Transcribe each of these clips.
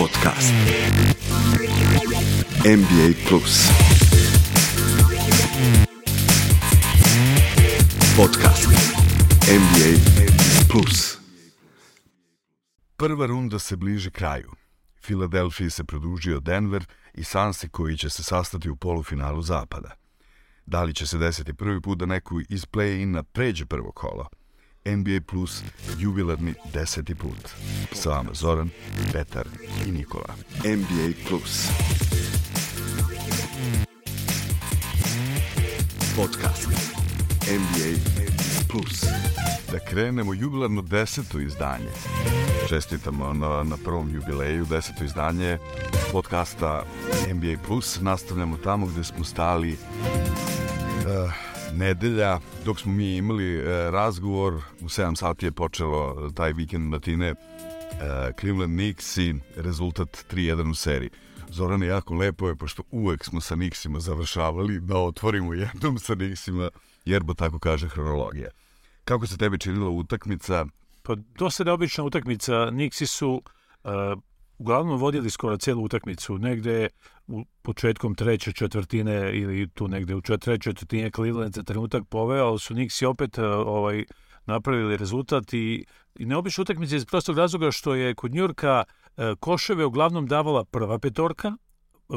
Podcast. NBA Plus. Podcast. NBA Plus. Prva runda se bliži kraju. Filadelfiji se produžio Denver i Sansi koji će se sastati u polufinalu zapada. Da li će se desiti prvi put da neko iz play-ina pređe prvo kolo – NBA Plus jubilarni deseti put. Sa vama Zoran, Petar i Nikola. NBA Plus. Podcast. NBA Plus. Da krenemo jubilarno deseto izdanje. Čestitamo na, na prvom jubileju, deseto izdanje podcasta NBA Plus. Nastavljamo tamo gde smo stali uh, nedelja, dok smo mi imali e, razgovor, u 7 sati je počelo taj vikend matine e, Cleveland Knicks i rezultat 3-1 u seriji. Zorane, jako lepo je, pošto uvek smo sa Nixima završavali, da otvorimo jednom sa Nixima, jer bo tako kaže hronologija. Kako se tebi činila utakmica? Pa dosta neobična utakmica. Nixi su uh, uglavnom vodili skoro celu utakmicu. Negde u početkom treće četvrtine ili tu negde u trećoj četvrtine Cleveland za trenutak poveo, ali su Nixi opet e, ovaj, napravili rezultat i, i neobična utakmica iz prostog razloga što je kod Njurka e, koševe uglavnom davala prva petorka, E,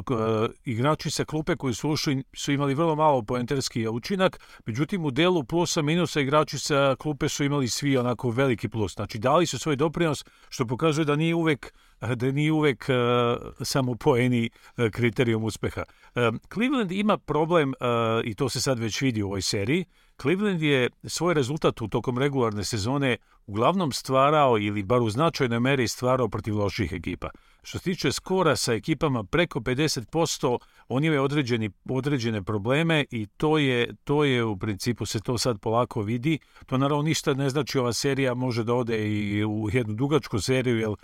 igrači sa klupe koji su ušli su imali vrlo malo poenterski učinak, međutim u delu plusa minusa igrači sa klupe su imali svi onako veliki plus. Znači dali su svoj doprinos što pokazuje da nije uvek da nije uvek uh, samo poeni uh, kriterijum uspeha. Um, Cleveland ima problem uh, i to se sad već vidi u ovoj seriji. Cleveland je svoj rezultat u tokom regularne sezone uglavnom stvarao ili bar u značajnoj meri stvarao protiv loših ekipa. Što se tiče skora sa ekipama preko 50%, oni imaju određeni, određene probleme i to je, to je u principu se to sad polako vidi. To naravno ništa ne znači ova serija može da ode i u jednu dugačku seriju, jer e,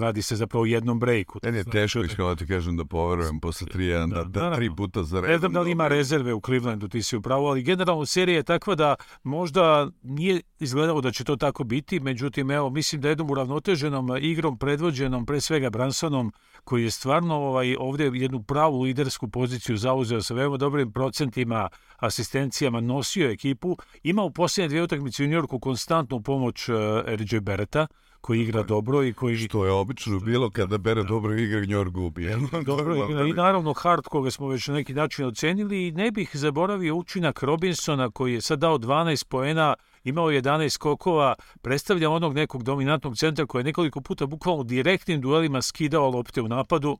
radi se zapravo u jednom brejku. Ne, ne, teško je da ti kažem da poverujem posle 3 da, da, da, tri puta za redom. Ne znam da li ima rezerve u Clevelandu, ti si upravo, ali generalno serija je takva da možda nije izgledalo da će to tako biti, međutim, evo, mislim da jednom uravnoteženom igrom predvođenom pre svega bran Johansonom, koji je stvarno ovaj, ovde jednu pravu lidersku poziciju zauzeo sa veoma dobrim procentima, asistencijama, nosio ekipu. Ima u posljednje dvije utakmice u Njorku konstantnu pomoć uh, e, RJ Bereta, koji igra dobro i koji... Što je obično bilo kada bere da. dobro igra, Njor gubi. dobro igra i naravno Hart koga smo već na neki način ocenili i ne bih zaboravio učinak Robinsona koji je sad dao 12 poena imao 11 skokova, predstavlja onog nekog dominantnog centra koji je nekoliko puta bukvalno direktnim duelima skidao lopte u napadu.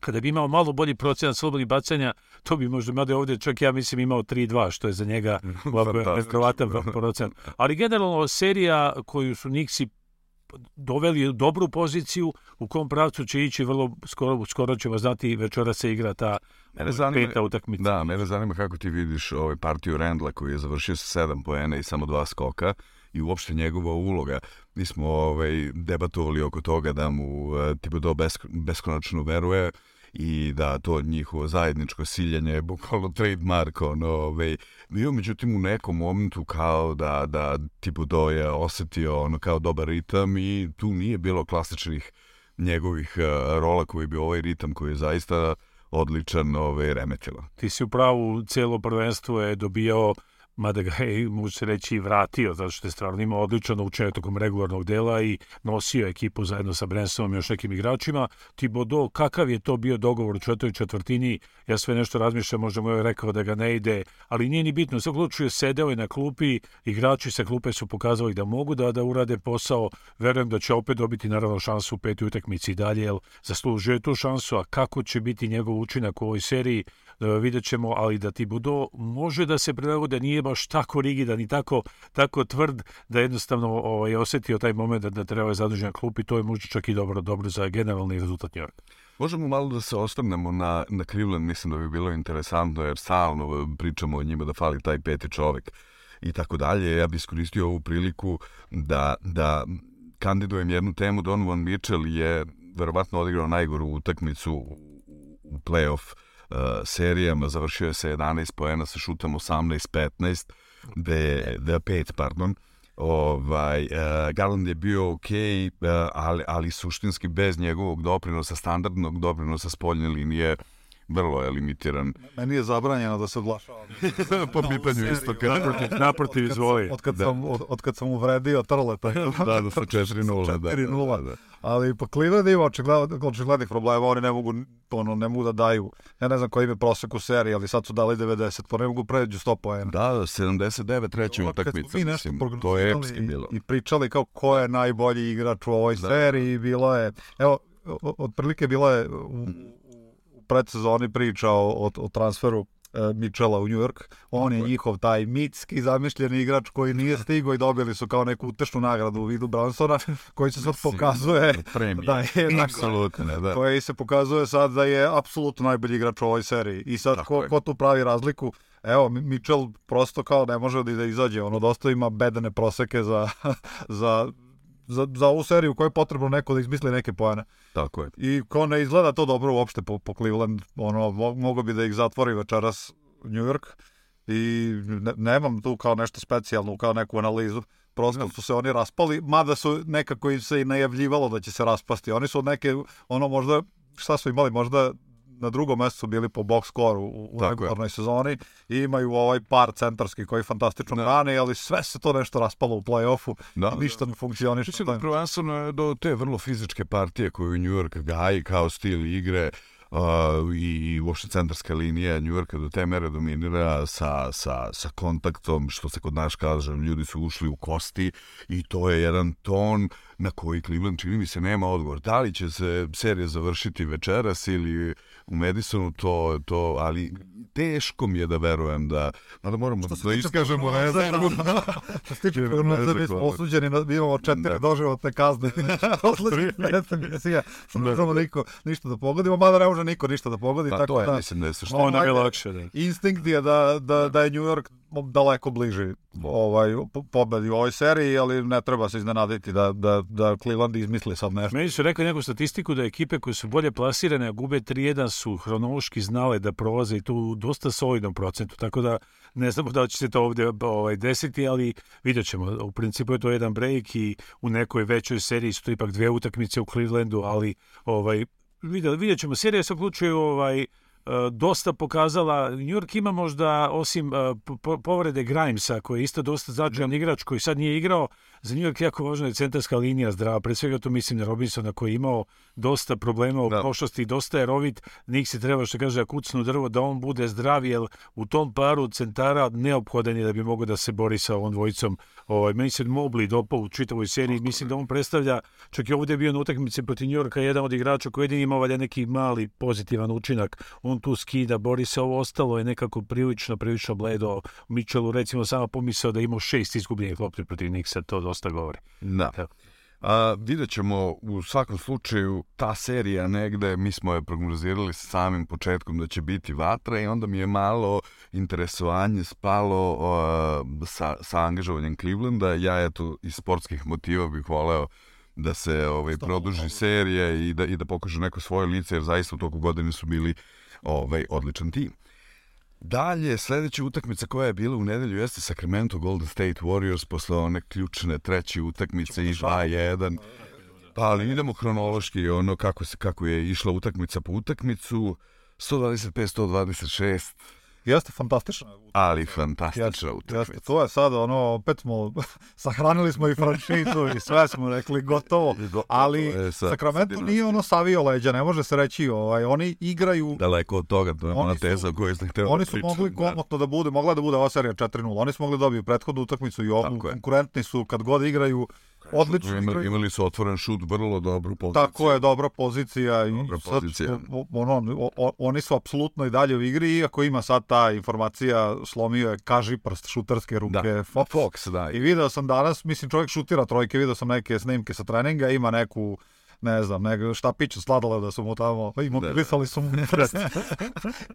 Kada bi imao malo bolji procenat slobodnih bacanja, to bi možda mada ovde čak ja mislim imao 3-2, što je za njega nevjerovatan procenat. Ali generalno serija koju su Nixi doveli u dobru poziciju, u kom pravcu će ići vrlo skoro, skoro ćemo znati večera se igra ta Mene zanima, peta utakmica. Da, mene zanima kako ti vidiš ovaj partiju Rendla koji je završio sa 7 poena i samo dva skoka i uopšte njegova uloga. Mi smo ovaj, debatovali oko toga da mu eh, Thibodeau besk, beskonačno veruje i da to njihovo zajedničko siljanje je bukvalno trademark ono, ovaj, bio međutim u nekom momentu kao da, da Thibodeau je osetio ono, kao dobar ritam i tu nije bilo klasičnih njegovih uh, rola koji bi ovaj ritam koji je zaista uh, odličan ovaj, remetilo. Ti si u pravu, celo prvenstvo je dobijao mada ga je, može se reći, i vratio, zato što je stvarno imao odličan učenje tokom regularnog dela i nosio ekipu zajedno sa Brensonom i još nekim igračima. Tibodo, kakav je to bio dogovor u četvrtoj četvrtini? Ja sve nešto razmišljam, možda mu je rekao da ga ne ide, ali nije ni bitno. U svakom sedeo je na klupi, igrači sa klupe su pokazali da mogu da, da urade posao. Verujem da će opet dobiti naravno šansu u petoj utakmici dalje, jer zaslužuje tu šansu, a kako će biti njegov učinak u ovoj seriji, E, vidjet ćemo, ali da ti Budo može da se prilagode, nije baš tako rigidan i tako, tako tvrd da jednostavno ovaj, osetio taj moment da, da treba je zadužen klub i to je možda čak i dobro, dobro za generalni rezultat Njorka. Možemo malo da se ostavnemo na, na Cleveland, mislim da bi bilo interesantno, jer stalno e, pričamo o njima da fali taj peti čovek i tako dalje. Ja bih iskoristio ovu priliku da, da kandidujem jednu temu. Donovan Mitchell je verovatno odigrao najgoru utakmicu u play-off E, serijama, završio je sa 11 poena sa šutom 18-15, da gde 5, pardon, ovaj, uh, Garland je bio ok, uh, e, ali, ali suštinski bez njegovog doprinosa, standardnog doprinosa spoljne linije, uh, vrlo je limitiran. Meni je zabranjeno da se oglašavam. po pitanju isto, da, da, da. naprotiv, naprotiv izvoli. Od kad, da. sam, od, od kad sam uvredio Trleta. da, da, sa 4-0. Da, 4-0. Da, da. Ali pa Cleveland ima očiglednih problema, oni ne mogu, ono, ne mogu da daju. Ja ne znam koji im je prosek u seriji, ali sad su dali 90, pa ne mogu pređu 100 poena. Da, 79 trećim utakmica. to je epski bilo. I, pričali kao ko je najbolji igrač u ovoj da. seriji, bilo je, evo, otprilike bilo je u, predsezoni priča o, o, o transferu e, Mičela u New York. On je njihov taj mitski zamišljeni igrač koji nije da. stigao i dobili su kao neku utešnu nagradu u vidu Bransona, koji se sad pokazuje da, da je apsolutno, da. Koji se pokazuje sad da je apsolutno najbolji igrač u ovoj seriji. I sad ko, ko tu pravi razliku? Evo, Mitchell prosto kao ne može da izađe, ono dosta ima bedene proseke za, za za, za ovu seriju koju je potrebno neko da izmisli neke poene. Tako je. I kao ne izgleda to dobro uopšte po, po Cleveland, ono, mogo bi da ih zatvori večeras New York i ne, nemam tu kao nešto specijalno, kao neku analizu. Prosto su se oni raspali, mada su nekako im se i najavljivalo da će se raspasti. Oni su od neke, ono možda, šta su imali, možda na drugom mestu bili po box score u, u regularnoj sezoni i imaju ovaj par centarski koji fantastično da. brane, ali sve se to nešto raspalo u play-offu da, i ništa ne funkcioniše. Mislim da prvenstveno je do te vrlo fizičke partije koju New York gaji kao stil igre, uh, uh, i uopšte centarska linija Njujorka do te mere dominira sa, sa, sa kontaktom, što se kod naš kaže, ljudi su ušli u kosti i to je jedan ton na koji Cleveland čini mi se nema odgovor. Da li će se serija završiti večeras ili u Madisonu, to, to, ali teško mi je da verujem da, mada moramo da iskažemo ne znam. Da. Što se tiče prognoza, mi smo osuđeni, da imamo četiri doživotne kazne, odlazi ne znam, mislim ja, da. samo niko ništa da pogodimo, mada ne može niko ništa da pogodi. Pa, tako to je, da mislim da je je bilo lakše, Da. Instinkt je da, da, da, da je New York daleko bliži da. ovaj, pobedi u ovoj seriji, ali ne treba se iznenaditi da, da, da Cleveland izmisli sad nešto. Meni su rekli neku statistiku da ekipe koje su bolje plasirane, a gube 3-1 su hronološki znale da prolaze i tu u dosta solidnom procentu, tako da ne znamo da će se to ovde ovaj, desiti, ali vidjet ćemo. U principu je to jedan break i u nekoj većoj seriji su to ipak dve utakmice u Clevelandu, ali ovaj, vidjet ćemo. Serija se uključuje ovaj, e, dosta pokazala. New York ima možda, osim e, povrede Grimesa, koji je isto dosta značajan igrač, koji sad nije igrao, za New York jako važna je centarska linija zdrava. Pre svega tu mislim na Robinsona koji je imao dosta problema u da. prošlosti, dosta je rovit. Njih se treba, što kaže, kucnu drvo da on bude zdrav, jer u tom paru centara neophodan je da bi mogao da se bori sa ovom dvojicom. Ovaj, meni se Mobley dopao u čitavoj seriji. Mislim da on predstavlja, čak i ovdje je bio na utakmici protiv New Yorka, jedan od igrača koji jedin imao valja neki mali pozitivan učinak. On tu skida, bori se, ovo ostalo je nekako prilično, prilično bledo. Mitchellu recimo samo pomisao da ima šest izgubljenih lopti protiv Niksa, to dosta govori. Da. Evo. A, vidjet ćemo u svakom slučaju ta serija negde, mi smo je prognozirali sa samim početkom da će biti vatra i onda mi je malo interesovanje spalo a, sa, sa angažovanjem Clevelanda. Ja eto iz sportskih motiva bih voleo da se ovaj, produži serija i da, i da pokažu neko svoje lice jer zaista u toku godine su bili ovaj, odličan tim. Dalje, sledeća utakmica koja je bila u nedelju jeste Sacramento Golden State Warriors posle one ključne treće utakmice i 2-1. Pa, ali idemo hronološki, ono kako, se, kako je išla utakmica po utakmicu. 125-126, Jeste fantastična Ali fantastična utakmica. to je sad ono, opet smo, sahranili smo i franšizu i sve smo rekli gotovo, ali e, Sacramento nije ono savio leđa, ne može se reći, ovaj, oni igraju... Daleko od toga, to je ona teza koju ste hteo Oni su priča, mogli da. komotno da bude, mogla da bude ova serija 4-0, oni su mogli da dobiju prethodnu utakmicu i ovu, konkurentni su kad god igraju, odlično imali, imali su otvoren šut, vrlo dobro pozicija. Tako je, dobra pozicija. Dobra sad, pozicija. Ono, o, oni su apsolutno i dalje u igri, iako ima sad ta informacija, slomio je kaži prst šutarske ruke da. Fox. Fox da. I video sam danas, mislim čovjek šutira trojke, video sam neke snimke sa treninga, ima neku ne znam, nego šta piću sladale da su mu tamo, pa imobilisali da, da. su mu prst.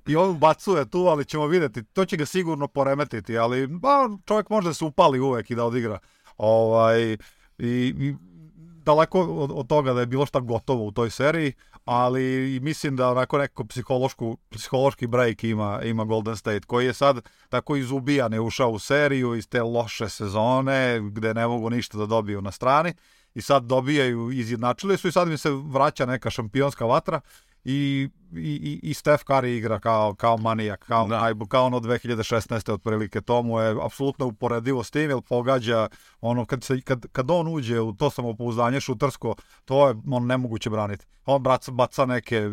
I on bacuje tu, ali ćemo videti, to će ga sigurno poremetiti, ali ba, čovjek može da se upali uvek i da odigra. Ovaj, i, i daleko od, od toga da je bilo šta gotovo u toj seriji, ali mislim da onako neko psihološku, psihološki break ima, ima Golden State, koji je sad tako izubijan je ušao u seriju iz te loše sezone, gde ne mogu ništa da dobiju na strani i sad dobijaju, izjednačili su i sad mi se vraća neka šampionska vatra i, i, i Steph Curry igra kao, kao manijak, kao, da. naj, kao ono 2016. otprilike, to mu je apsolutno uporedivo s tim, jer pogađa ono, kad, se, kad, kad on uđe u to samopouzdanje šutarsko, to je on nemoguće braniti. On braca, baca neke,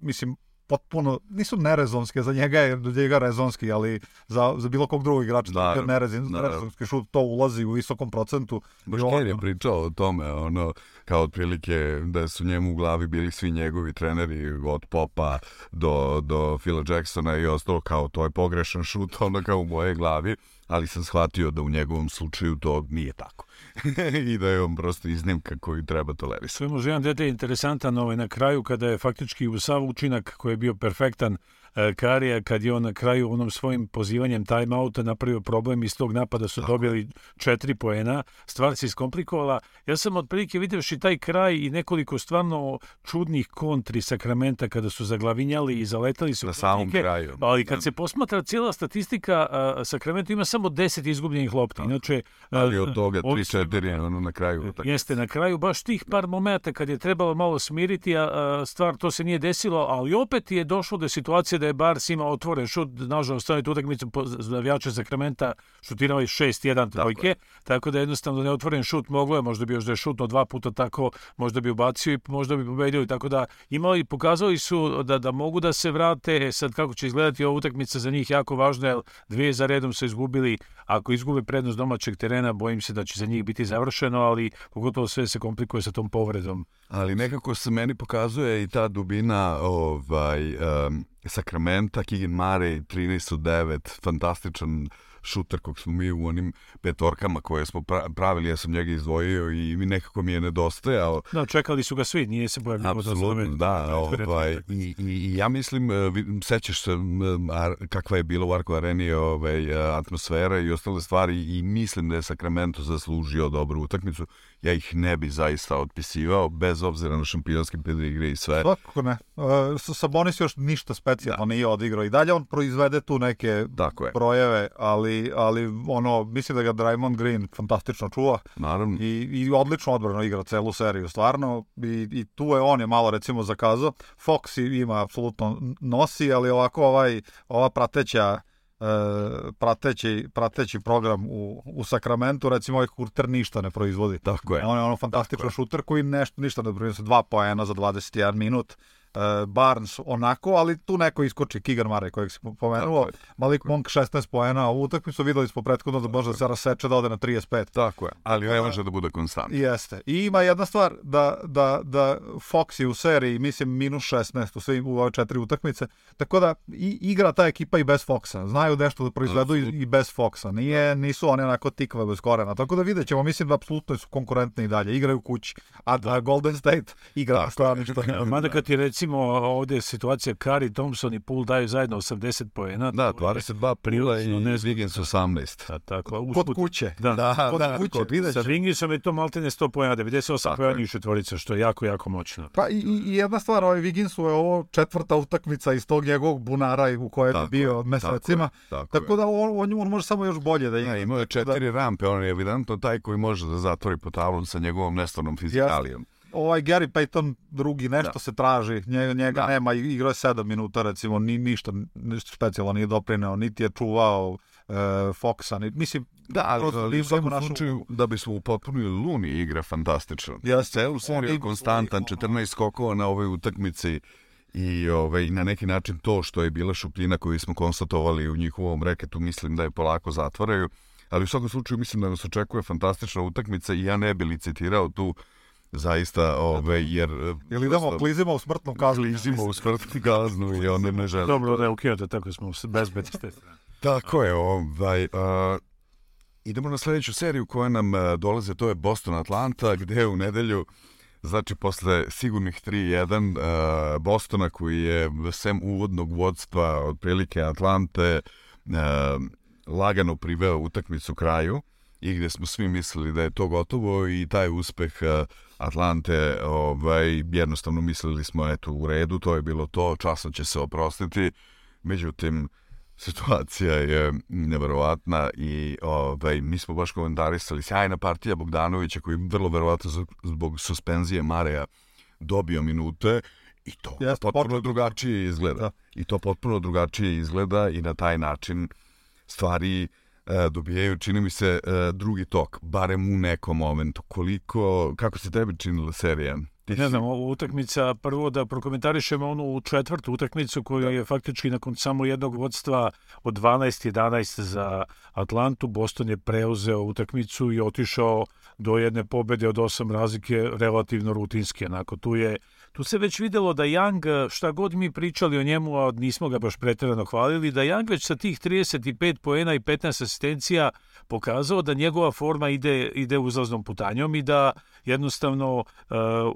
mislim, potpuno, nisu nerezonske, za njega je, njega rezonski, ali za, za bilo kog drugog igrača, da, nerezon, da, nerezonski šut, to ulazi u visokom procentu. Bošker je pričao o tome, ono, kao otprilike da su njemu u glavi bili svi njegovi treneri, od Popa do, do Phila Jacksona i ostalo, kao to je pogrešan šut, ono kao u moje glavi ali sam shvatio da u njegovom slučaju to nije tako. I da je on prosto iznimka koju treba tolerisati. Sve može jedan detalj interesantan ovaj, na kraju kada je faktički u sav učinak koji je bio perfektan, E, Karija kad je on na kraju onom svojim pozivanjem timeouta napravio problem iz tog napada su Tako. dobili četiri poena, stvar se iskomplikovala. Ja sam otprilike videoši taj kraj i nekoliko stvarno čudnih kontri Sakramenta kada su zaglavinjali i zaletali su. Na kutnike, samom kraju. Ali kad da. se posmatra cijela statistika, a, Sakramento ima samo 10 izgubljenih lopti. Inače, ali od toga 3-4 ono na kraju. E, tako. Jeste, na kraju baš tih par momenta kad je trebalo malo smiriti, a, a stvar to se nije desilo, ali opet je došlo do situacije da da je Bars imao otvoren šut, nažalost, staviti utakmicu zavijače Sakramenta šutirao je 6-1 trojke, tako, tako da jednostavno neotvoren šut moglo je, možda bi još da je šutno dva puta tako, možda bi ubacio i možda bi pobedio i tako da imali, pokazali su da, da mogu da se vrate, e, sad kako će izgledati ova utakmica za njih jako važna, jer dvije za redom se izgubili, ako izgube prednost domaćeg terena, bojim se da će za njih biti završeno, ali pogotovo sve se komplikuje sa tom povredom ali nekako se meni pokazuje i ta dubina ovaj, um, sakramenta, Keegan Mare, 13 od 9, fantastičan šuter kog smo mi u onim petorkama koje smo pravili, ja sam njega izdvojio i mi nekako mi je nedostajao. Da, čekali su ga svi, nije se pojavio. Apsolutno, da, ovaj, i, i, ja mislim, eh, sećaš se eh, kakva je bila u Arko Areni ovaj, eh, atmosfera i ostale stvari i mislim da je Sakramento zaslužio dobru utakmicu ja ih ne bi zaista otpisivao, bez obzira na šampionske igre i sve. Svakako ne. E, Sabonis još ništa specijalno da. nije odigrao i dalje on proizvede tu neke Tako je. projeve, ali, ali ono, mislim da ga Draymond Green fantastično čuva. Naravno. I, i odlično odbrano igra celu seriju, stvarno. I, I tu je on je malo recimo zakazao. Fox ima apsolutno nosi, ali ovako ovaj, ova prateća E, prateći, prateći program u, u Sakramentu, recimo ovaj Kurter ništa ne proizvodi. Tako je. On je ono fantastičan šuter koji nešto, ništa ne proizvodi, dva poena za 21 minut E, Barnes onako, ali tu neko iskoči Kigan Mare kojeg si pomenuo. Malik Monk 16 poena, u utakmicu videli smo prethodno da može da se raseče da ode na 35. Tako je, ali ne ovaj može da bude konstant. Jeste. I ima jedna stvar da, da, da Fox je u seriji, mislim, minus 16 u svim u ove četiri utakmice, tako da i, igra ta ekipa i bez Foxa. Znaju nešto da proizvedu i, i bez Foxa. Nije, nisu oni onako tikve bez korena. Tako da videćemo, mislim da apsolutno su konkurentni i dalje. Igraju kući, a da Golden State igra. Tako, ništa. Mada kad ti reci recimo ovdje situacija Kari Thompson i Pool daju zajedno 80 poena. Da, 22 prila i ne Wiggins 18. Da, tako, kod kuće. Da, da, kod da, kuće. Kod, sa Wigginsom je to maltene 100 poena, 98 poena u četvorica, što je jako, jako moćno. Pa i, i jedna stvar, ovaj Wigginsu je ovo četvrta utakmica iz tog njegovog bunara u kojoj je bio mesecima. Tako, tako, tako, da on, on, može samo još bolje da ima. Ja, imao je da. četiri rampe, on je evidentno taj koji može da zatvori po tavlom sa njegovom nestornom fizikalijom. Jasne ovaj Gary Payton drugi, nešto da. se traži, njega, njega da. nema, igrao je 7 minuta recimo, ni, ništa, ništa specijalno nije doprineo, niti je čuvao e, Foxa, ni, mislim, Da, ali u svakom našu... slučaju, da bismo upotpunili Luni igra fantastično. Jeste. Celu seriju je konstantan, 14 skokova na ovoj utakmici i ovaj, na neki način to što je bila šupljina koju smo konstatovali u njihovom reketu, mislim da je polako zatvaraju. Ali u svakom slučaju mislim da nas očekuje fantastična utakmica i ja ne bi licitirao tu uh, zaista, ove, ovaj, jer... Ili idemo, prosto... klizimo u smrtnu kaznu. Klizimo u smrtnu kaznu i onda ne želimo. Dobro, da ukijate, tako smo bezbedni ste. Tako je, ovaj... A, idemo na sledeću seriju koja nam e, dolaze, to je Boston Atlanta, gde u nedelju Znači, posle sigurnih 3-1 e, Bostona, koji je sem uvodnog vodstva otprilike Atlante uh, lagano priveo utakmicu kraju i gde smo svi mislili da je to gotovo i taj uspeh uh, Atlante, ovaj, jednostavno mislili smo, eto, u redu, to je bilo to, časno će se oprostiti, međutim, situacija je neverovatna i ovaj, mi smo baš komentarisali, sjajna partija Bogdanovića koji vrlo verovatno zbog suspenzije Mareja dobio minute i to Jest, potpuno pot... drugačije izgleda. Da. I to potpuno drugačije izgleda i na taj način stvari E, dobijaju, čini mi se, e, drugi tok, barem u nekom momentu. Koliko, kako se tebi činila serija? Ti ne znam, ova utakmica, prvo da prokomentarišemo onu četvrtu utakmicu koja je faktički nakon samo jednog vodstva od 12-11 za Atlantu, Boston je preuzeo utakmicu i otišao do jedne pobede od osam razlike relativno rutinske. Onako, tu je uh, tu se već videlo da Young, e, šta god mi pričali o njemu, a nismo ga baš pretjerano hvalili, da Young već sa tih 35 poena i 15 asistencija pokazao da njegova forma ide, ide uzlaznom putanjom i da jednostavno uh,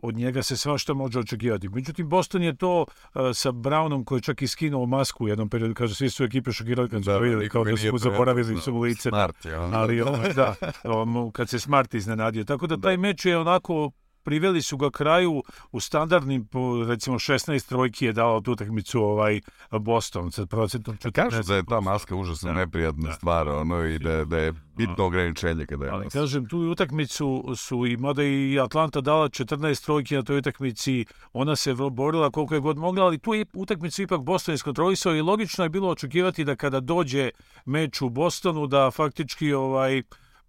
od njega se što može očekivati. Međutim, Boston je to uh, sa Brownom koji je čak i skinuo masku u jednom periodu, kaže, svi su ekipe šokirali kad su da, vidjeli, kao da su mu zaboravili su da. u lice. Smart, ja. Ali, on, da, on, kad se Smart iznenadio. Tako da, da. taj meč je onako priveli su ga kraju u standardnim, recimo 16 trojki je dao tu utakmicu ovaj Boston sa procentom 40. Kažu da je ta maska užasno da. neprijatna da. stvar, ono, i da, da je bitno ograničenje kada je. Ali nas. kažem, tu utakmicu su i mada i Atlanta dala 14 trojki na toj utakmici, ona se borila koliko je god mogla, ali tu je utakmicu ipak Boston iskontrolisao i logično je bilo očekivati da kada dođe meč u Bostonu da faktički ovaj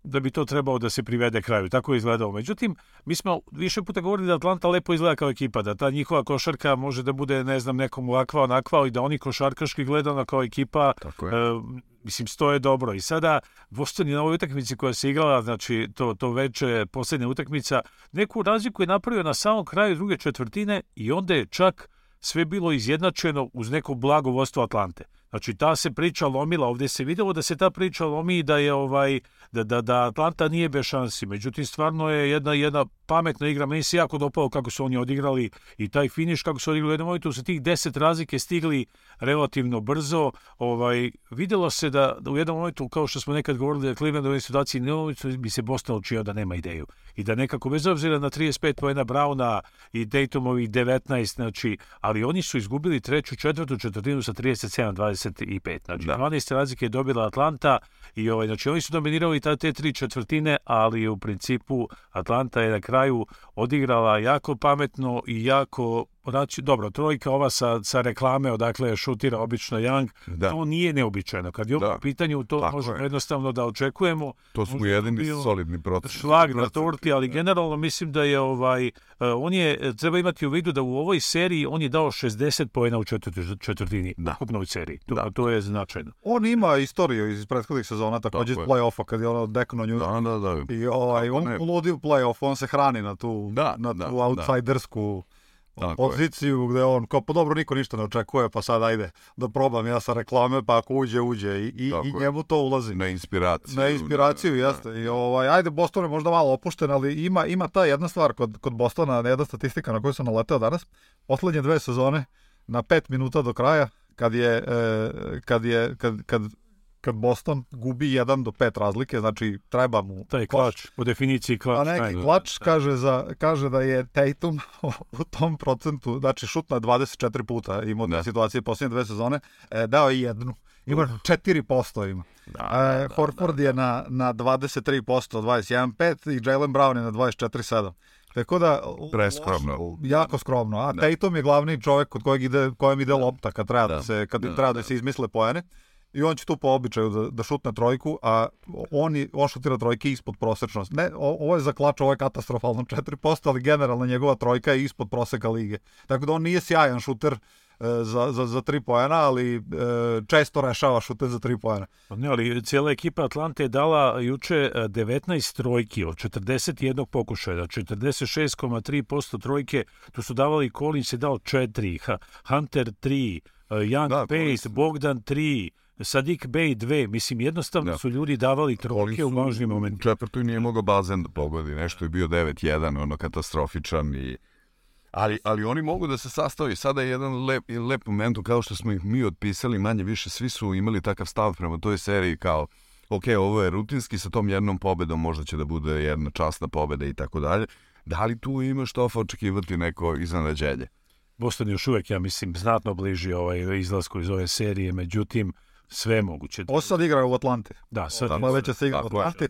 da bi to trebao da se privede kraju. Tako je izgledao. Međutim, mi smo više puta govorili da Atlanta lepo izgleda kao ekipa, da ta njihova košarka može da bude, ne znam, nekom ovakva, onakva i da oni košarkaški gledano kao ekipa, Tako je. E, mislim, stoje dobro. I sada Boston je na ovoj utakmici koja se igrala, znači to, to veče, poslednja utakmica, neku razliku je napravio na samom kraju druge četvrtine i onda je čak sve bilo izjednačeno uz neko blago vostvo Atlante. Znači, ta se priča lomila, ovdje se videlo da se ta priča lomi i da je ovaj, da, da, da Atlanta nije bez šansi. Međutim, stvarno je jedna, jedna pametna igra. Meni se jako dopao kako su oni odigrali i taj finiš kako su odigrali. Jednom momentu su tih deset razlike stigli relativno brzo. Ovaj, videlo se da, da u jednom momentu, kao što smo nekad govorili, da Cleveland u ovoj situaciji ne bi se Boston učio da nema ideju. I da nekako, bez obzira na 35 pojena Brauna i Daytonovi 19, znači, ali oni su izgubili treću, četvrtu četvrtinu sa 37-20 35. Znači, da. 12. razlike je dobila Atlanta i ovaj, znači, oni su dominirali ta, te tri četvrtine, ali u principu Atlanta je na kraju odigrala jako pametno i jako Znači, dobro, trojka ova sa, sa reklame odakle šutira obično Young, da. to nije neobičajeno. Kad je da. u pitanju, to Tako možemo je. jednostavno da očekujemo. To su jedini solidni proces. Šlag na torti, ali da. generalno mislim da je ovaj, e, on je, treba imati u vidu da u ovoj seriji on je dao 60 pojena u četvrti, četvrtini, da. ukupnoj seriji. To, da. to je značajno. On ima istoriju iz prethodnih sezona, također tako play-offa, kad je ono dekno nju. Da, da, da. I ovaj, on uludi u play-off, on se hrani na tu, da, na da, tu da, outsidersku... Da Tako poziciju je. gde on kao, pa dobro, niko ništa ne očekuje, pa sad ajde da probam, ja sa reklame, pa ako uđe, uđe i, i, i njemu to ulazi. Na inspiraciju. Na inspiraciju, da, da. jeste. Da. I ovaj, ajde, Boston je možda malo opušten, ali ima, ima ta jedna stvar kod, kod Bostona, jedna statistika na koju sam naleteo danas, poslednje dve sezone, na pet minuta do kraja, kad je, e, kad je, kad, kad kad Boston gubi 1 do 5 razlike, znači treba mu taj klač, po definiciji klač. A neki klač da. kaže, za, kaže da je Tatum u tom procentu, znači šut na 24 puta imao da. situacije posljednje dve sezone, e, dao je jednu. Ima 4% ima. Da, da, e, Horford da, da. da je da. na, na 23%, 21.5 i Jalen Brown je na 24.7. Tako da... Preskromno. Jako skromno. A da. Tatum je glavni čovjek kod kojeg ide, kojem ide lopta kad treba da, da se, kad da, treba da, da se izmisle pojene i on će tu po običaju da, da šutne trojku, a on, je, on šutira trojke ispod prosečnosti. Ne, o, ovo je zaklačao, ovo je katastrofalno 4%, ali generalno njegova trojka je ispod proseka lige. Tako da on nije sjajan šuter, e, za, za, za tri poena, ali e, često rešava šute za tri poena. Pa ne, ali cijela ekipa Atlante je dala juče 19 e, trojki od 41 pokušaja, 46,3% trojke, tu su davali Collins je dao 4, Hunter 3, e, Young da, Pace, Bogdan 3, Sadik Bey 2, mislim jednostavno da. su ljudi davali trojke u važnim momentima. Četvrtu nije mogao bazen da pogodi, nešto je bio 9-1, ono katastrofičan i... Ali, ali oni mogu da se sastavi. Sada je jedan lep, lep moment, kao što smo ih mi otpisali, manje više svi su imali takav stav prema toj seriji kao ok, ovo je rutinski, sa tom jednom pobedom možda će da bude jedna časna pobeda i tako dalje. Da li tu ima što očekivati neko iznenađenje? Boston je još uvek, ja mislim, znatno bliži ovaj izlasku iz ove serije, međutim, uh, Sve je moguće. Osam igra u Atlante. Da, sad. Odmah već da se igra u Atlante.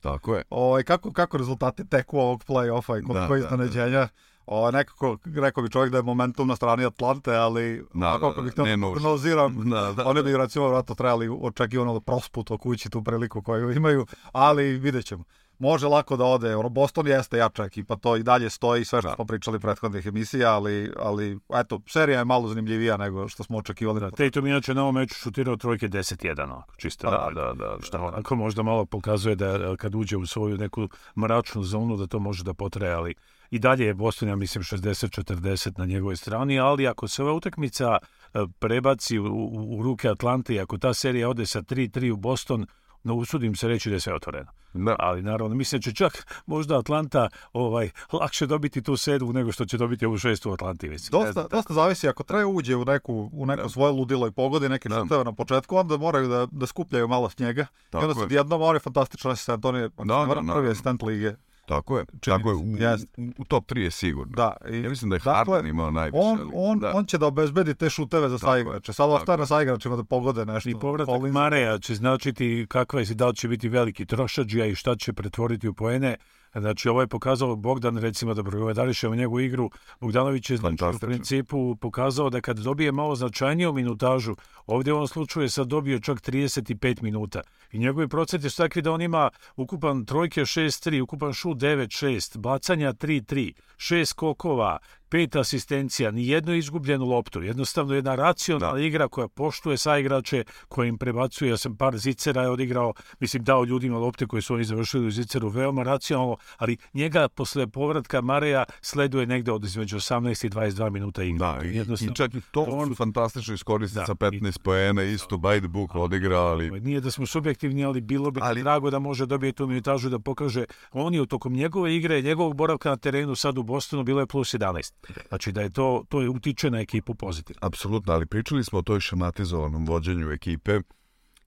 Tako je. O, ovaj, kako, kako rezultate teku ovog play-offa i kod da, koje iznenađenja? Da, da. O, nekako, rekao bi čovjek da je momentum na strani Atlante, ali da, ako da, bih to prognoziram, da, da, oni bi recimo vratno trebali očekivano da prosput o kući tu priliku koju imaju, ali vidjet ćemo može lako da ode. Ono, Boston jeste jača ekipa, to i dalje stoji, sve što da. smo pričali prethodnih emisija, ali, ali eto, serija je malo zanimljivija nego što smo očekivali. Da, Tatum inače na ovom meču šutirao trojke 10-1, čisto. Pa da, da, da, da. da, šta, da. onako možda malo pokazuje da e, kad uđe u svoju neku mračnu zonu da to može da potraje, ali i dalje je Boston, ja mislim, 60-40 na njegovoj strani, ali ako se ova utakmica e, prebaci u, u, u ruke Atlante i ako ta serija ode sa 3-3 u Boston, no usudim se reći da je sve otvoreno. Da. Ali naravno, mislim da će čak možda Atlanta ovaj, lakše dobiti tu sedmu nego što će dobiti ovu šestu u Atlanti. Mislim. Dosta, znam, dosta zavisi, ako treba uđe u, neku, u neko da. svoje ludilo i pogodi neke čitave da. na početku, onda moraju da, da skupljaju malo snijega. Tako I onda se jedno moraju fantastično asistent, on je da, da, prvi da. asistent lige. Tako je, Čini tako je, u, jest. u top 3 je sigurno. Da, i, ja mislim da je dakle, Harden imao najviše. On, on, da. on će da obezbedi te šuteve za saigrače, sad ostaje na saigračima da pogode nešto. I povratak Polin... Mareja će značiti kakva je, da li će biti veliki trošađija i šta će pretvoriti u poene. Znači, ovo je pokazao Bogdan, recimo, da progovedarišemo njegovu igru. Bogdanović je znači, u principu pokazao da kad dobije malo značajniju minutažu, ovdje u ovom slučaju je sad dobio čak 35 minuta. I njegovi procenti su takvi da on ima ukupan trojke 6-3, ukupan šu 9-6, bacanja 3-3, 6 kokova, pet asistencija, ni jednu izgubljenu loptu. Jednostavno jedna racionalna da. igra koja poštuje saigrače, koja im prebacuje. Ja sam par zicera je odigrao, mislim dao ljudima lopte koje su oni završili u ziceru veoma racionalno, ali njega posle povratka Mareja sleduje negde od između 18 i 22 minuta igre. Da, i, i čak i to on... su fantastično iskoristili da, sa 15 i, poena, isto by the book odigrao. Ali... Nije da smo subjektivni, ali bilo bi ali... drago da može dobije tu minutažu da pokaže. On je tokom njegove igre, njegovog boravka na terenu sad u Bostonu bilo je plus 11. Znači da je to, to je utiče na ekipu pozitivno. Apsolutno, ali pričali smo o toj šematizovanom vođenju ekipe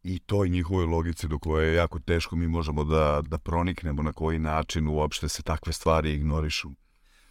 i toj njihovoj logici do koje je jako teško mi možemo da, da proniknemo na koji način uopšte se takve stvari ignorišu.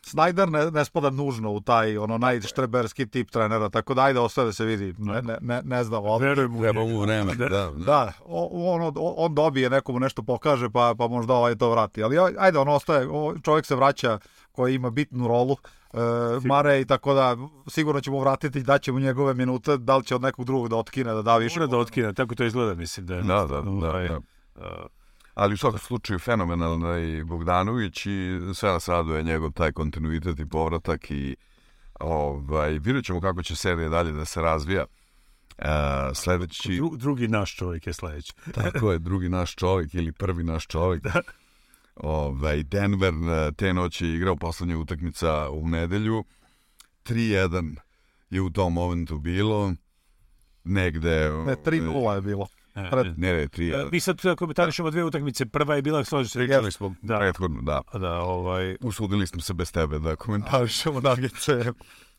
Snyder ne, ne spada nužno u taj ono najštreberski tip trenera, tako da ajde ostaje da se vidi, ne, ne, ne, ne znam. Od... Verujem u Treba mu vreme, da. Da, da on, on, dobije, nekomu nešto pokaže, pa, pa možda ovaj to vrati, ali ajde, on ostaje, čovjek se vraća koji ima bitnu rolu, Uh, Mare i tako da sigurno ćemo vratiti i daćemo njegove minute, da li će od nekog drugog da otkine da da više. Mora da otkine, tako to izgleda mislim da. Je, da, da, da. Ovaj, da, da. da ali u svakom slučaju fenomenalna i Bogdanović i sve nas raduje njegov taj kontinuitet i povratak i ovaj, vidjet ćemo kako će serija dalje da se razvija. Uh, sledeći... Dru, drugi naš čovjek je sledeći. Tako je, drugi naš čovjek ili prvi naš čovjek. Da. Ovaj, Denver e, te noći je igrao poslednja utakmica u nedelju. 3-1 je u tom momentu bilo. Negde... Ne, 3-0 je bilo. E, Pred... Ne, ne, tri. E, mi sad komentarišemo dve utakmice. Prva je bila, slažem se. Igrali smo da. prethodno, da. da ovaj... Usudili smo se bez tebe da komentarišemo nagice.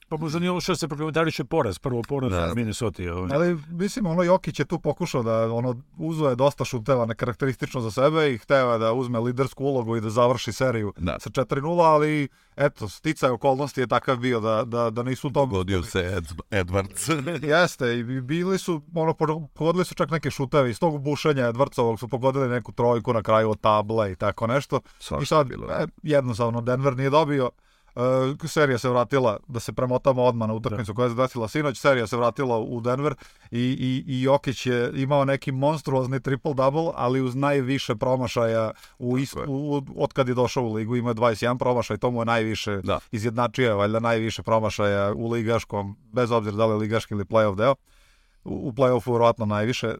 Pa mu zanimalo što se prokomentariše poraz, prvo poraz da. Minnesota. Ovaj. Ali mislim, ono Jokić je tu pokušao da ono, uzo dosta šuteva nekarakteristično za sebe i hteo da uzme lidersku ulogu i da završi seriju da. sa 4-0, ali eto, sticaj okolnosti je takav bio da, da, da nisu tom... Godio se Ed, Edwards. Jeste, i bili su, ono, pogodili su čak neke šuteve iz tog bušenja Edwardsovog su pogodili neku trojku na kraju od table i tako nešto. Svašta I sad, bilo. Da. E, jednostavno, Denver nije dobio Uh, serija se vratila, da se premotamo odmah na utakmicu da. koja je desila sinoć, serija se vratila u Denver i, i, i Jokić je imao neki monstruozni triple-double, ali uz najviše promašaja u is, u, od kad je došao u ligu, ima 21 promašaj, to mu je najviše da. izjednačio, valjda najviše promašaja u ligaškom, bez obzira da li je ligaški ili playoff deo, u, u playoffu vjerojatno najviše uh,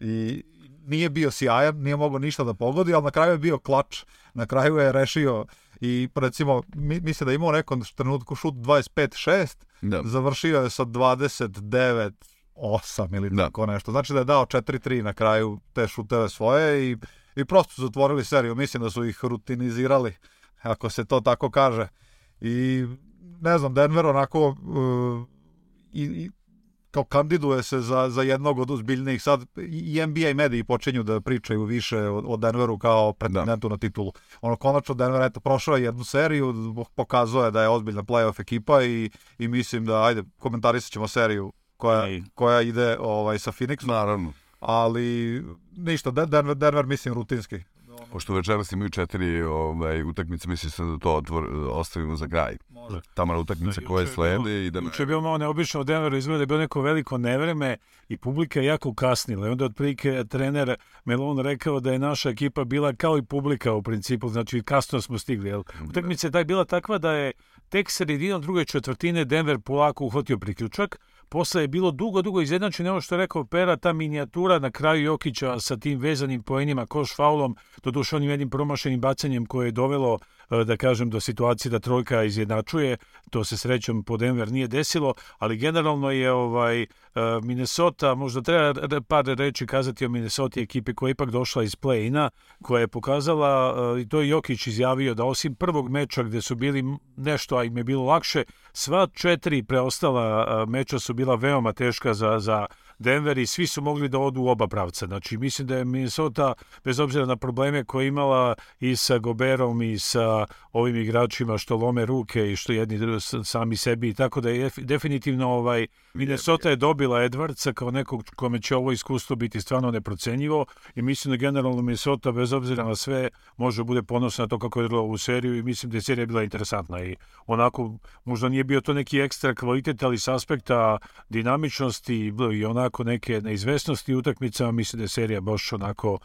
i nije bio sjajan, nije mogao ništa da pogodi, ali na kraju je bio klač, na kraju je rešio uh, i recimo misle mislim da je imao nekom trenutku šut 25-6, da. završio je sa 29 8 ili da. tako nešto. Znači da je dao 4-3 na kraju te šuteve svoje i, i prosto su otvorili seriju. Mislim da su ih rutinizirali, ako se to tako kaže. I ne znam, Denver onako uh, i, i kao kandiduje se za, za jednog od uzbiljnijih. Sad i NBA i mediji počinju da pričaju više o, o Denveru kao pretendentu da. na titulu. Ono, konačno Denver, eto, prošao je jednu seriju, pokazao je da je ozbiljna playoff ekipa i, i mislim da, ajde, komentarisat ćemo seriju koja, Ej. koja ide ovaj, sa Phoenixom. Naravno. Ali, ništa, Denver, Denver mislim rutinski Pošto večeras imaju četiri ovaj, utakmice, mislim sam da to otvor, ostavimo za kraj. Može. Tamara utakmice da, koje slede i da... Juče je bilo malo neobično od Denveru, izgleda da je bilo neko veliko nevreme i publika je jako kasnila. I onda otprilike trener Melon rekao da je naša ekipa bila kao i publika u principu, znači kasno smo stigli. Jel? Mm, Utakmica da. je taj bila takva da je tek sredinom druge četvrtine Denver polako uhvatio priključak, Posle je bilo dugo, dugo izjednačeno, ovo što je rekao Pera, ta minijatura na kraju Jokića sa tim vezanim poenima, koš faulom, doduše onim jednim promašenim bacanjem koje je dovelo Eh, da kažem, do situacije da trojka izjednačuje. To se srećom po Denver nije desilo, ali generalno je ovaj eh, Minnesota, možda treba par reči kazati o Minnesota ekipi koja je ipak došla iz play-ina, koja je pokazala, eh, i to je Jokić izjavio, da osim prvog meča gde su bili nešto, a im je bilo lakše, sva četiri preostala meča su bila veoma teška za, za Denver i svi su mogli da odu u oba pravca. Znači, mislim da je Minnesota, bez obzira na probleme koje imala i sa Goberom i sa ovim igračima što lome ruke i što jedni drugi sami sebi, tako da je definitivno ovaj, Minnesota je dobila Edwardsa kao nekog kome će ovo iskustvo biti stvarno neprocenjivo i mislim da generalno Minnesota, bez obzira na sve, može bude ponosna na to kako je igrala ovu seriju i mislim da je serija bila interesantna i onako, možda nije bio to neki ekstra kvalitet, ali sa aspekta dinamičnosti i onako onako neke neizvesnosti utakmicama, mislim da je serija baš onako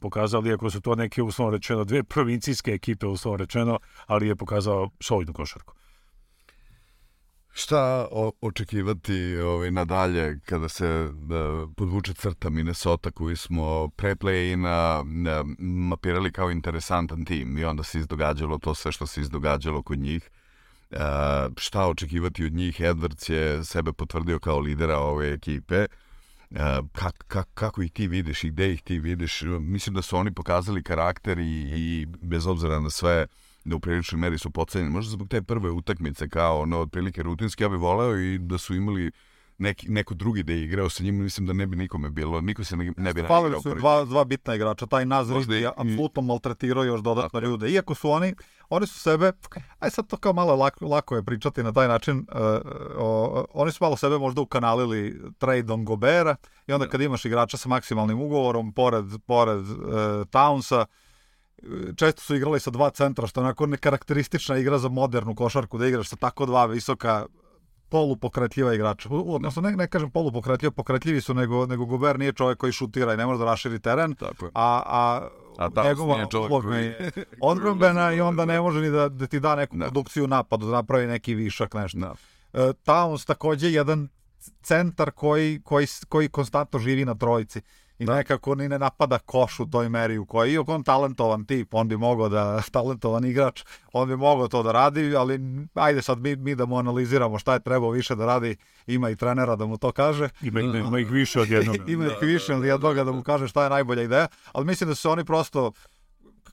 pokazali, iako su to neke, uslovno rečeno, dve provincijske ekipe, uslovno rečeno, ali je pokazao solidnu košarku. Šta očekivati ovaj, nadalje kada se da, podvuče crta Minnesota koji smo pre play-ina da, mapirali kao interesantan tim i onda se izdogađalo to sve što se izdogađalo kod njih. E, šta očekivati od njih? Edwards je sebe potvrdio kao lidera ove ekipe. E, Eh, kak, kak, kako ih ti vidiš i gde ih ti vidiš? Mislim da su oni pokazali karakter i, i bez obzira na sve da u priličnoj meri su pocenjeni. Možda zbog te prve utakmice kao ono otprilike rutinski, ja bih voleo i da su imali uh, neki, neko drugi da je igrao sa njim, mislim da ne bi nikome bilo, niko se ne, ne bi nagrao. Spalili su dva, dva bitna igrača, taj Nazrid je apsolutno maltretirao još dodatno Tako. ljude, iako su oni, oni su sebe, aj sad to kao malo lako, lako je pričati na taj način, uh, o, oni su malo sebe možda ukanalili tradeom Gobera i onda da. kad imaš igrača sa maksimalnim ugovorom, pored, pored uh, Townsa, e, često su igrali sa dva centra, što je onako nekarakteristična igra za modernu košarku, da igraš sa tako dva visoka polupokretljiva igrača. Odnosno, ne, ne kažem polupokretljiva, pokretljivi su, nego, nego Gober nije čovjek koji šutira i ne može da raširi teren. Tako je. A, a A da, njegova uloga je odbrombena i onda ne može ni da, da ti da neku ne. Da. produkciju napadu, da napravi neki višak, nešto. Ne. Da. E, Towns takođe jedan centar koji, koji, koji konstantno živi na trojici i da. nekako ni ne napada koš u toj meri u kojoj, iako on talentovan tip, on bi mogao da, talentovan igrač, on bi mogao to da radi, ali ajde sad mi, mi da mu analiziramo šta je trebao više da radi, ima i trenera da mu to kaže. Ima, ima, ima ih više od jednog. ima ih da, više da, od jednog da mu kaže šta je najbolja ideja, ali mislim da su oni prosto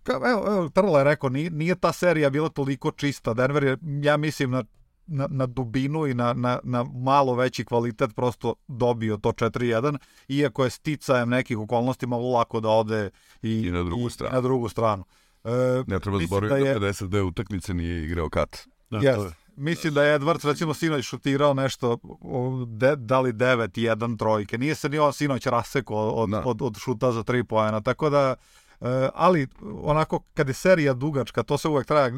evo, evo Trla je rekao, nije, nije ta serija bila toliko čista. Denver je, ja mislim, na na, na dubinu i na, na, na malo veći kvalitet prosto dobio to 4-1, iako je sticajem nekih okolnosti malo lako da ode i, I na drugu i, stranu. Na drugu stranu. E, ne treba zaboraviti da, je... da 52 utakmice nije igrao kat. Da, yes. Mislim da je Edwards recimo sinoć šutirao nešto, de, da li 9 1 trojke. Nije se ni on sinoć rasekao od, od, da. od, od šuta za 3 poena, tako da Eh, ali onako kad je serija dugačka, to se uvek traja,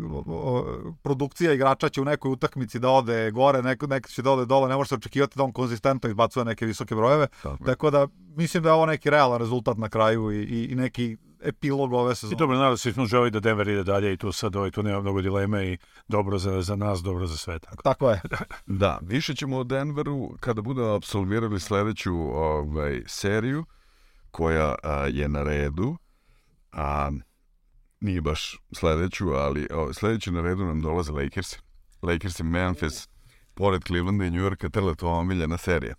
produkcija igrača će u nekoj utakmici da ode gore, neko, neko će da ode dole, ne može se očekivati da on konzistentno izbacuje neke visoke brojeve, tako, tako da mislim da je ovo neki realan rezultat na kraju i, i, i neki epilog ove sezone. I dobro, nadam se smo želi da Denver ide dalje i tu sad ovaj, tu nema mnogo dileme i dobro za, za nas, dobro za sve. Tako, tako je. da, više ćemo o Denveru kada budu absolvirali sledeću ovaj, seriju koja a, je na redu a nije baš sledeću, ali o, sledeću na redu nam dolaze Lakers. Lakers i Memphis, pored Clevelanda i New Yorka, teleto omiljena serija.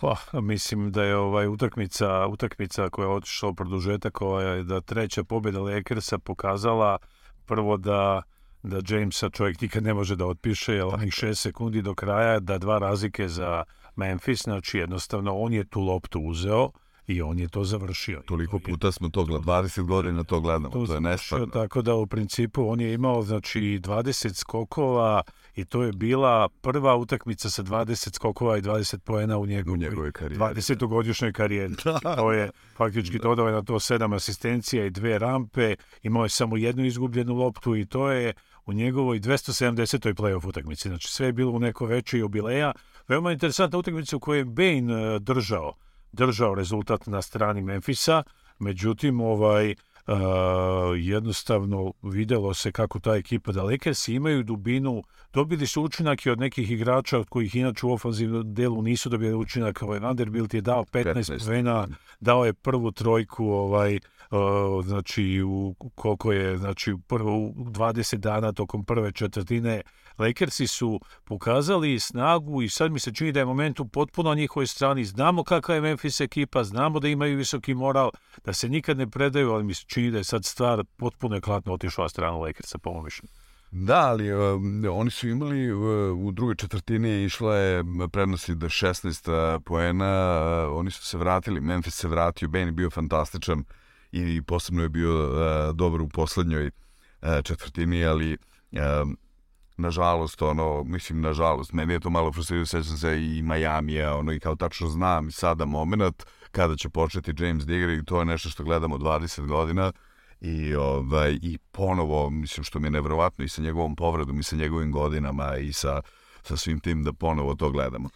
Pa, mislim da je ovaj utakmica, utakmica koja je otišla u produžetak, je da treća pobjeda Lakersa pokazala prvo da da Jamesa čovjek nikad ne može da otpiše, jer onih 6 sekundi do kraja da dva razlike za Memphis, znači jednostavno on je tu loptu uzeo, I on je to završio. Toliko puta smo to gledali, 20 godina to gledamo, to, to je nestvarno. Tako da u principu on je imao znači 20 skokova i to je bila prva utakmica sa 20 skokova i 20 poena u njegovoj, u njegovoj karijeri. 20-godišnjoj da. karijeri. Da. To je faktički da. dodao je na to sedam asistencija i dve rampe, imao je samo jednu izgubljenu loptu i to je u njegovoj 270. playoff utakmici. Znači sve je bilo u neko veće jubileja. Veoma interesantna utakmica u kojoj je Bain e, držao držao rezultat na strani Memfisa, međutim, ovaj, Uh, jednostavno videlo se kako ta ekipa da Lakers imaju dubinu, dobili su učinak i od nekih igrača od kojih inače u ofanzivnom delu nisu dobili učinak. Ovaj Vanderbilt je dao 15, 15. pojena, dao je prvu trojku ovaj uh, znači u koliko je znači prvo 20 dana tokom prve četvrtine Lakersi su pokazali snagu i sad mi se čini da je moment u potpuno na njihovoj strani. Znamo kakva je Memphis ekipa, znamo da imaju visoki moral, da se nikad ne predaju, ali mi se čini da je sad stvar potpuno je klatno otišla strana Lakersa, po mojom mišljenju. Da, ali um, oni su imali uh, u drugoj četvrtini išla je prednosti da 16 poena, uh, oni su se vratili, Memphis se vratio, Ben je bio fantastičan i posebno je bio uh, dobar u poslednjoj uh, četvrtini, ali um, nažalost, ono, mislim, nažalost, meni je to malo frustrivio, sećam se i Majamija, ono, i kao tačno znam sada moment kada će početi James da i to je nešto što gledamo 20 godina i, ovaj, i ponovo, mislim, što mi je nevrovatno i sa njegovom povredom i sa njegovim godinama i sa, sa svim tim da ponovo to gledamo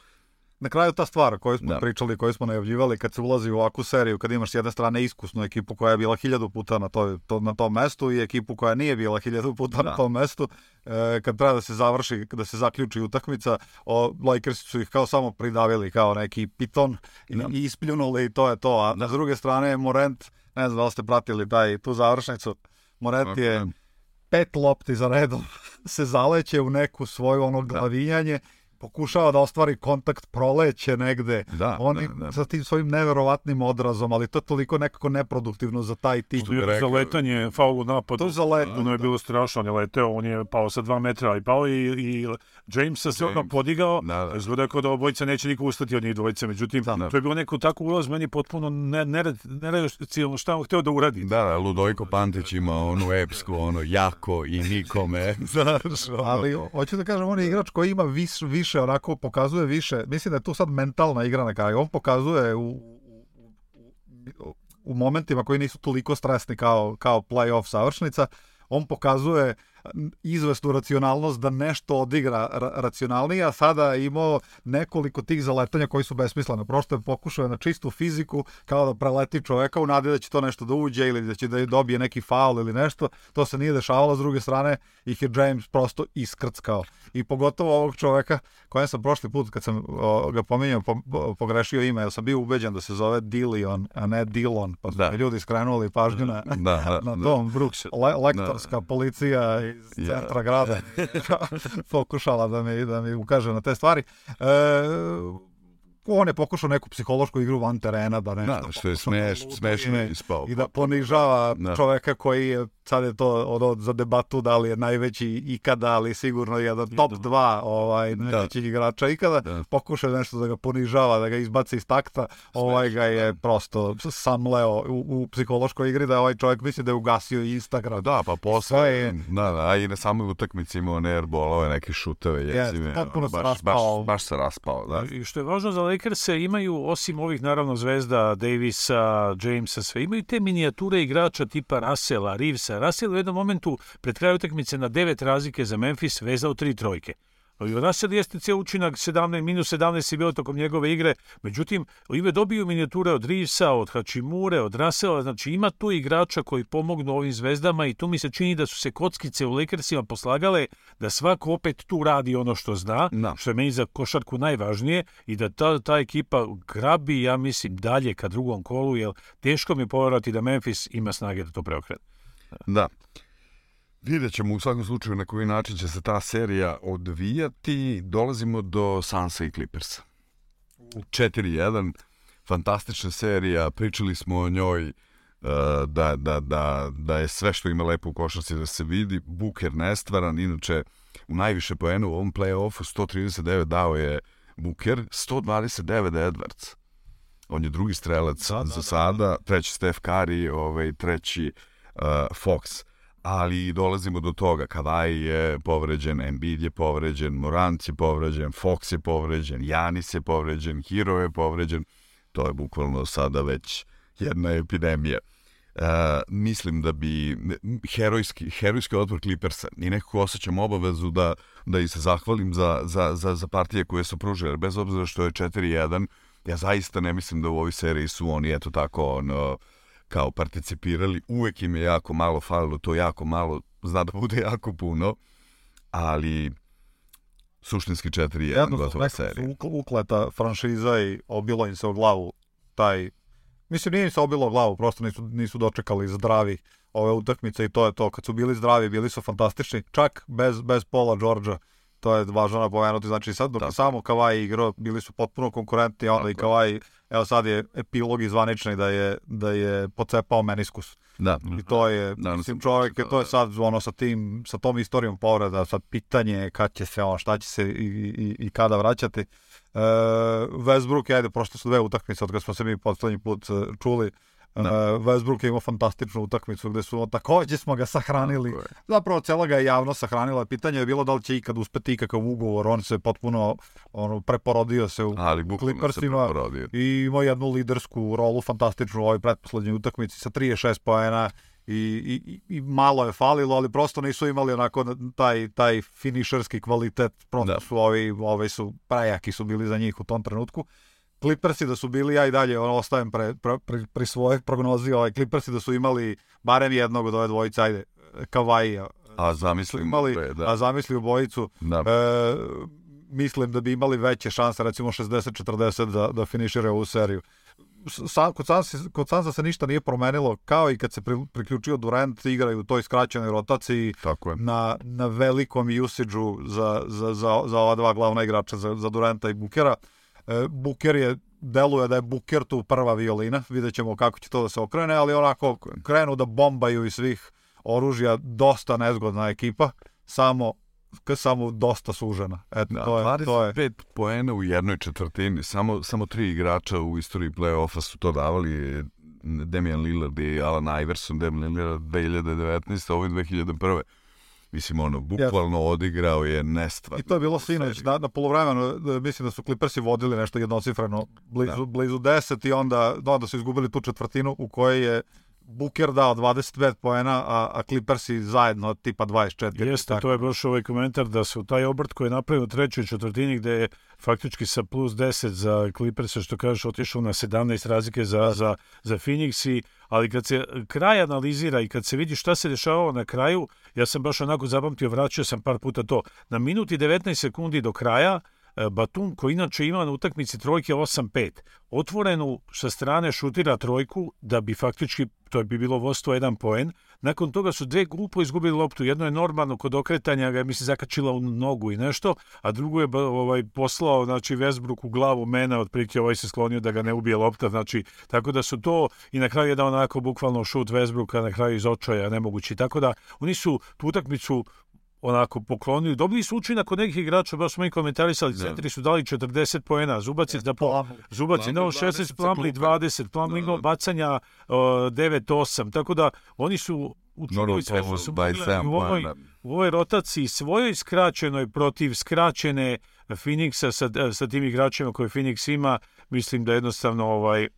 na kraju ta stvar koju smo da. pričali, koju smo najavljivali, kad se ulazi u ovakvu seriju, kad imaš s jedne strane iskusnu ekipu koja je bila hiljadu puta na, to, to, na tom mestu i ekipu koja nije bila hiljadu puta da. na tom mestu, e, kad treba da se završi, da se zaključi utakmica, o, Lakers su ih kao samo pridavili kao neki piton i, da. i ispljunuli i to je to. A da. s druge strane, Morent, ne znam da li ste pratili taj, tu završnicu, Morent okay. je pet lopti za redom se zaleće u neku svoju ono da. glavinjanje da pokušava da ostvari kontakt proleće negde. Da, Oni da, da. sa tim svojim neverovatnim odrazom, ali to je toliko nekako neproduktivno za taj tip. to je za letanje, faul u To je za letanje. Ono je da. bilo strašno, on je leteo, on je pao sa 2 metra i pao i, i James se odmah podigao. Da, da. Zgleda pa kao da obojica neće niko ustati od njih dvojice. Međutim, da. to je bilo neko tako ulaz meni potpuno ne, ne, ne, ne šta on hteo da uradi. Da, da, Ludojko Pantić ima onu epsku, ono jako i nikome. Znaš, ali hoću da kažem, on je igrač koji ima više, više više onako pokazuje više, mislim da je tu sad mentalna igra na kraju. On pokazuje u, u, u, u momentima koji nisu toliko stresni kao, kao playoff savršnica, on pokazuje uh, izvesnu racionalnost da nešto odigra ra racionalnije, a sada imao nekoliko tih zaletanja koji su besmislene. Prosto je pokušao na čistu fiziku kao da preleti čoveka u nadi da će to nešto da uđe ili da će da dobije neki faul ili nešto. To se nije dešavalo, s druge strane ih je James prosto iskrckao. I pogotovo ovog čoveka kojem sam prošli put kad sam o, ga pominjao po, po, pogrešio ime, jer sam bio ubeđen da se zove Dilion, a ne Dilon. Pa da. ljudi skrenuli pažnju na, da, da, na dom da, Brooks, le, lektorska da, policija i iz centra grada pokušala da mi, da mi ukaže na te stvari. E, on je pokušao neku psihološku igru van terena da nešto da, da što je da smeš, smešno e, i da ponižava da. čoveka koji je sad je to ono, za debatu da li je najveći ikada, ali sigurno jedan top 2 da. ovaj, najvećih da. igrača ikada, da. pokušao nešto da ga ponižava, da ga izbaci iz takta, ovaj ga je prosto samleo u, u psihološkoj igri da ovaj čovjek misli da je ugasio Instagram. Da, pa posle je... Da, da, i na samoj utakmici imao airball, ove neke šuteve, jezime. Yes, baš, baš, baš, se raspao. Da. I što je važno za Lakerse imaju, osim ovih naravno zvezda Davisa, Jamesa, sve, imaju te minijature igrača tipa Rasela, Reevesa. Rasel u jednom momentu pred kraj utakmice na devet razlike za Memphis vezao tri trojke. Nasser Jestice učinak 17, minus 17 je bilo tokom njegove igre, međutim, Live dobiju minijature od Risa, od Hačimure, od Rasela, znači ima tu igrača koji pomognu ovim zvezdama i tu mi se čini da su se kockice u Lakersima poslagale da svako opet tu radi ono što zna, da. što je meni za košarku najvažnije i da ta, ta ekipa grabi, ja mislim, dalje ka drugom kolu, jer teško mi je da Memphis ima snage da to preokrene. Da. Vidjet ćemo u svakom slučaju na koji način će se ta serija odvijati. Dolazimo do Sansa i Clippersa. 4-1, fantastična serija, pričali smo o njoj e, da, da, da, da je sve što ima lepo u košarci da se vidi. Buker nestvaran, inače u najviše poenu u ovom play-offu 139 dao je Buker, 129 Edwards. On je drugi strelac da, da, za sada, da, da. treći Steph Curry, ovaj, treći uh, Fox. Uh, ali dolazimo do toga. Kavaj je povređen, Embiid je povređen, Morant je povređen, Fox je povređen, Janis je povređen, Hero je povređen. To je bukvalno sada već jedna epidemija. Uh, mislim da bi herojski, herojski odbor Clippersa i nekako osjećam obavezu da, da i se zahvalim za, za, za, za partije koje su pružile, bez obzira što je 4-1, ja zaista ne mislim da u ovoj seriji su oni eto tako ono, uh, kao participirali, uvek im je jako malo falilo, to jako malo, zna da bude jako puno, ali suštinski 4-1 Jedno, gotova serija. Ukleta franšiza i obilo im se u glavu taj Mislim, nije im se obilo u glavu, prosto nisu, nisu dočekali zdravi ove utakmice i to je to. Kad su bili zdravi, bili su fantastični, čak bez, bez Pola Đorđa to je važno napomenuti, znači sad dok da. samo Kavaj igrao, bili su potpuno konkurenti, onda i Kavaj, evo sad je epilog i da je, da je pocepao meniskus. Da. I to je, da, da mislim, da, čovjek, da, to je sad ono sa tim, sa tom istorijom povreda, sad pitanje kad će se ono, šta će se i, i, i kada vraćati. E, Westbrook, ajde, prošle su dve utakmice od kada smo se mi poslednji put e, čuli, Da. Uh, Westbrook je imao fantastičnu utakmicu gde su takođe smo ga sahranili. Zapravo cela ga je javno sahranila. Pitanje je bilo da li će ikad uspeti ikakav ugovor. On se potpuno ono, preporodio se u Ali, Clippersima i imao jednu lidersku rolu fantastičnu u ovoj pretposlednjoj utakmici sa 36 poena i, i, i malo je falilo, ali prosto nisu imali onako taj, taj finišerski kvalitet, prosto da. su ovi, ovi su prejaki su bili za njih u tom trenutku. Uh, Clippersi da su bili, ja i dalje ono, ostajem pre, pre, pre, pri svoje prognozi, ovaj, Clippersi da su imali barem jednog od ove dvojice, ajde, Kavaija. A zamisli imali, pre, da. a zamisli obojicu. Da. E, mislim da bi imali veće šanse, recimo 60-40 da, da finiširaju ovu seriju. Sa, kod, Sansa, kod Sansa se ništa nije promenilo, kao i kad se pri, priključio Durant, igraju u toj skraćenoj rotaciji Tako je. na, na velikom usage-u za, za, za, za ova dva glavna igrača, za, za Duranta i Bukera. Uh, E, Buker je deluje da je Buker tu prva violina, vidjet ćemo kako će to da se okrene, ali onako krenu da bombaju iz svih oružja, dosta nezgodna ekipa, samo samo dosta sužena. Eto, da, to je, 25 to je... poena u jednoj četvrtini, samo, samo tri igrača u istoriji play-offa su to davali, e, Damian Lillard i Alan Iverson, Damian Lillard 2019, ovi 2001. Mislim, ono, bukvalno yes. odigrao je nestvarno. I to je bilo sinoć, na, na polovremenu, da, mislim da su Clippersi vodili nešto jednocifreno, blizu, da. blizu 10 i onda, da, onda su izgubili tu četvrtinu u kojoj je Booker dao 25 poena, a, a Clippersi zajedno tipa 24. Jeste, tako. to je baš ovaj komentar da se u taj obrt koji je napravio u trećoj četvrtini gde je faktički sa plus 10 za Clippersa, što kažeš, otišao na 17 razlike za, za, za Phoenix i ali kad se kraj analizira i kad se vidi šta se dešavalo na kraju, ja sam baš onako zapamtio, vraćao sam par puta to. Na minuti 19 sekundi do kraja, E, Batum koji inače ima na utakmici trojke 8-5, otvorenu sa strane šutira trojku da bi faktički, to bi bilo vostvo jedan poen, nakon toga su dve glupo izgubili loptu, jedno je normalno kod okretanja ga je mislim zakačila u nogu i nešto, a drugo je ovaj, poslao znači, Vesbruk u glavu mena, otprilike ovaj se sklonio da ga ne ubije lopta, znači, tako da su to i na kraju jedan onako bukvalno šut Vesbruka, na kraju iz očaja nemogući, tako da oni su tu utakmicu onako poklonili. Dobili su učinak kod nekih igrača, baš smo i komentarisali, da. centri su dali 40 poena, Zubac je da po, Zubac je dao 16, Plamli 20, Plamli da. bacanja uh, 9-8, tako da oni su učinili sve što su by u ovoj, u ovoj rotaciji svojoj skraćenoj protiv skraćene Phoenixa sa, sa tim igračima koje Phoenix ima, mislim da jednostavno ovaj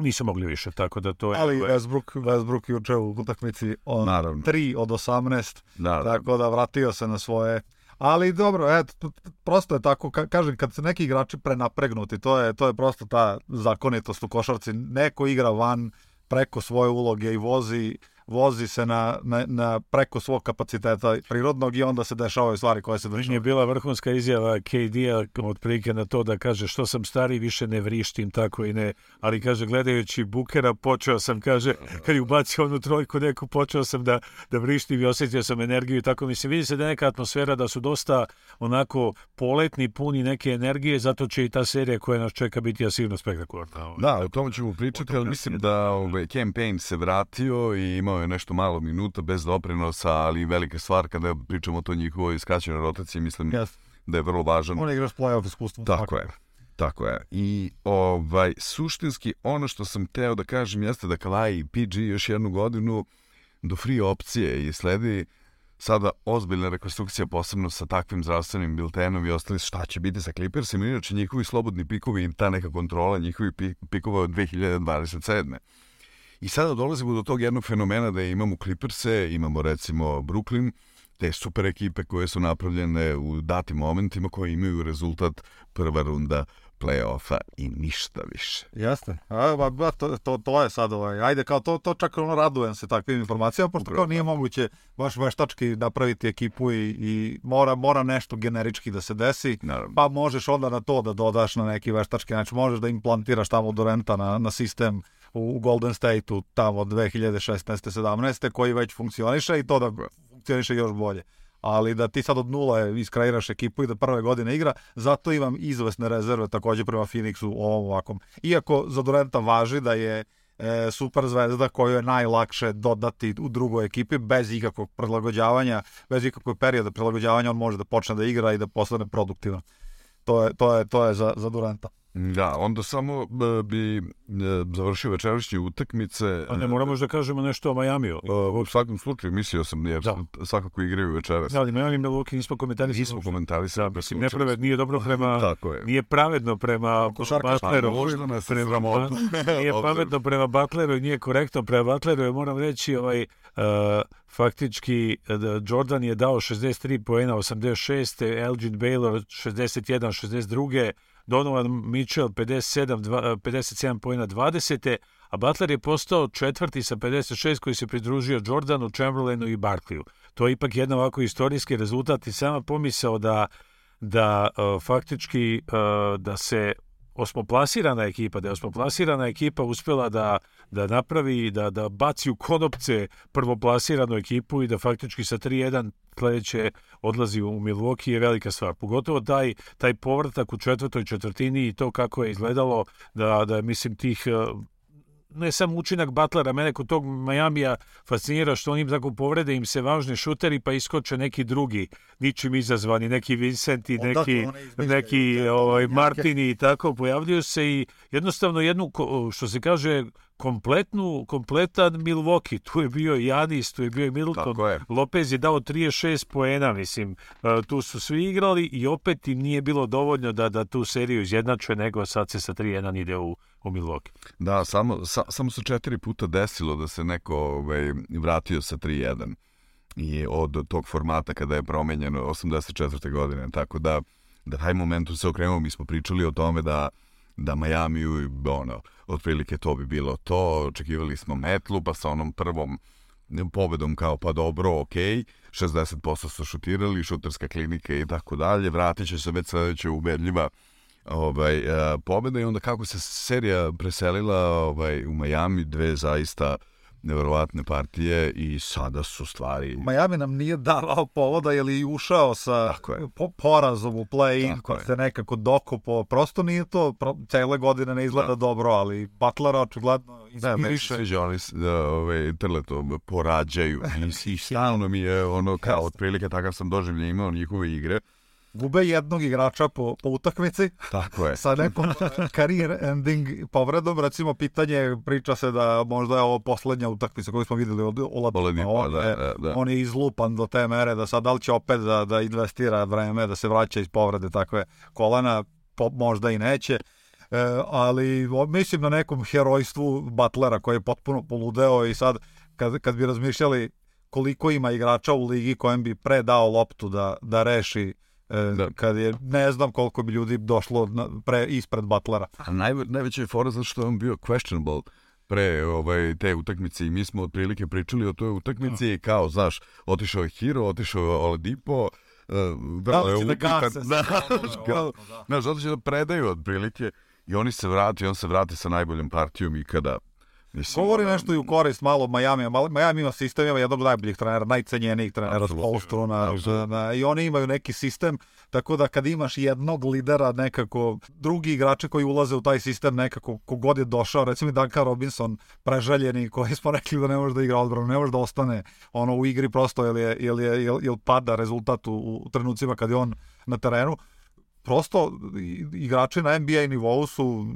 nisu mogli više, tako da to je... Ali Westbrook, Westbrook juče u utakmici on, Naravno. 3 od 18, Naravno. Da. tako da vratio se na svoje... Ali dobro, eto, prosto je tako, ka, kažem, kad se neki igrači prenapregnuti, to je, to je prosto ta zakonitost u košarci. Neko igra van preko svoje uloge i vozi vozi se na, na, na preko svog kapaciteta prirodnog i onda se dešavaju stvari koje se dešavaju. Je bila vrhunska izjava KD-a otprilike na to da kaže što sam stari više ne vrištim tako i ne, ali kaže gledajući Bukera počeo sam, kaže kad je ubacio onu trojku neku počeo sam da, da vrištim i osetio sam energiju i tako mislim vidi se da neka atmosfera da su dosta onako poletni, puni neke energije, zato će i ta serija koja nas čeka biti ja sigurno spektakularna. Da, o tome ćemo pričati, ali mislim da ovaj, campaign se vratio i imao je nešto malo minuta bez doprinosa, ali velika stvar kada pričamo o to njihovoj skraćenoj rotaciji, mislim yes. da je vrlo važan. On je igraš playoff iskustvo. Tako, tako je. Tako je. I ovaj, suštinski ono što sam teo da kažem jeste da Kalaj i PG još jednu godinu do free opcije i sledi sada ozbiljna rekonstrukcija posebno sa takvim zdravstvenim biltenom i ostali šta će biti sa Clippersima, inače njihovi slobodni pikovi i ta neka kontrola njihovih pikova od 2027 I sada dolazimo do tog jednog fenomena da imamo Clippers-e, imamo recimo Brooklyn, te super ekipe koje su napravljene u datim momentima koje imaju rezultat prva runda play-offa i ništa više. Jeste. A, ba, ba, to, to, to je sad, ovaj, ajde, kao to, to čak ono radujem se takvim informacijama, pošto Upravo. kao nije da. moguće baš veštački napraviti ekipu i, i mora, mora nešto generički da se desi, Naravno. pa možeš onda na to da dodaš na neki veštački, znači možeš da implantiraš tamo Dorenta na, na sistem u, Golden State-u tamo 2016. 17. koji već funkcioniše i to da funkcioniše još bolje. Ali da ti sad od nula iskreiraš ekipu i da prve godine igra, zato imam izvesne rezerve takođe prema Phoenixu ovom ovakvom. Iako za Durenta važi da je e, super zvezda koju je najlakše dodati u drugoj ekipi bez ikakvog prilagođavanja, bez ikakvog perioda prilagođavanja, on može da počne da igra i da postane produktivan. To je, to je, to je za, za Duranta. Da, onda samo e, bi e, završio večerašnje utakmice. A ne moramo da kažemo nešto o Majamiju. E, u svakom slučaju, mislio sam, jer da. svakako igraju večeras. Da, ali Miami i Milwaukee nismo komentarisali. Nismo komentarisali. Da, mislim, nepraved, nije dobro prema... Tako je. Nije pravedno prema pa, Butleru. Možda nas prema, nije pametno prema Butleru i nije korektno prema Butleru. Ja moram reći, ovaj, uh, faktički da, Jordan je dao 63 poena 86. Elgin Baylor 61, 62. Donovan Mitchell 57, 57 pojena 20. A Butler je postao četvrti sa 56 koji se pridružio Jordanu, Chamberlainu i Barkleyu. To je ipak jedan ovako istorijski rezultat i sama pomisao da da uh, faktički uh, da se osmoplasirana ekipa, da je osmoplasirana ekipa uspela da, da napravi, da, da baci u konopce prvoplasiranu ekipu i da faktički sa 3-1 sledeće odlazi u Milwaukee je velika stvar. Pogotovo taj, taj povratak u četvrtoj četvrtini i to kako je izgledalo da, da mislim tih ne samo učinak Butlera, mene kod tog Majamija fascinira što onim tako povrede im se važni šuteri pa iskoče neki drugi, ničim izazvani, neki Vincenti, neki, neki ovaj, Martini i tako, pojavljuju se i jednostavno jednu, što se kaže, kompletnu, kompletan Milwaukee. Tu je bio Janis, tu je bio i Middleton. je. Lopez je dao 36 poena, mislim. E, tu su svi igrali i opet im nije bilo dovoljno da, da tu seriju izjednače, nego sad se sa 3-1 ide u u Milwaukee. Da, samo, sa, samo se četiri puta desilo da se neko ovaj, vratio sa 3-1 i od tog formata kada je promenjeno 84. godine, tako da da taj momentum se okrenuo, mi smo pričali o tome da da Miami, ono, otprilike to bi bilo to, očekivali smo metlu, pa sa onom prvom pobedom kao pa dobro, ok, 60% su šutirali, šuterska klinika i tako dalje, vratit će se već sledeća ubedljiva uh, ovaj, pobeda i onda kako se serija preselila ovaj, u Miami, dve zaista neverovatne partije i sada su stvari... Miami nam nije davao povoda jer je ušao sa je. Po porazom u play-in kad se nekako dokopo. Prosto nije to, pro, cele godine ne izgleda da. dobro, ali Butlera očigledno inspiriše. Da, meni se Jonis da, ove, ovaj, trletom porađaju i, stalno mi je ono kao, otprilike takav sam doživljen imao njihove igre gube jednog igrača po, po utakmici. Tako je. Sa nekom career ending povredom. Recimo, pitanje, priča se da možda je ovo poslednja utakmica koju smo videli od Oladina. On, da, da, da. on je izlupan do te mere da sad da li će opet da, da investira vreme, da se vraća iz povrede takve kolena, po, možda i neće. E, ali mislim na nekom herojstvu Butlera koji je potpuno poludeo i sad kad, kad bi razmišljali koliko ima igrača u ligi kojem bi predao loptu da, da reši E, da. kad je ne znam koliko bi ljudi došlo na, pre, ispred Butlera. A naj, najveća je fora zato što je on bio questionable pre ovaj, te utakmice i mi smo otprilike pričali o toj utakmici i kao, znaš, otišao je Hiro, otišao je Oladipo, uh, da, je da upitan. Da, da, znaš, kao, znaš, otišao da predaju otprilike i oni se vrate, on se vrate sa najboljom partijom i kada Mislim, Govori nešto i u korist malo Miami. Miami ima sistem, ima jednog najboljih trenera, najcenjenijih trenera s Polstrona. I oni imaju neki sistem, tako da kad imaš jednog lidera nekako, drugi igrače koji ulaze u taj sistem nekako, kogod je došao, recimo i Duncan Robinson, preželjeni, koji smo rekli da ne može da igra odbranu, ne može da ostane ono u igri prosto, ili, je, ili, je, ili, jer pada rezultat u, u trenucima kad je on na terenu prosto igrači na NBA nivou su,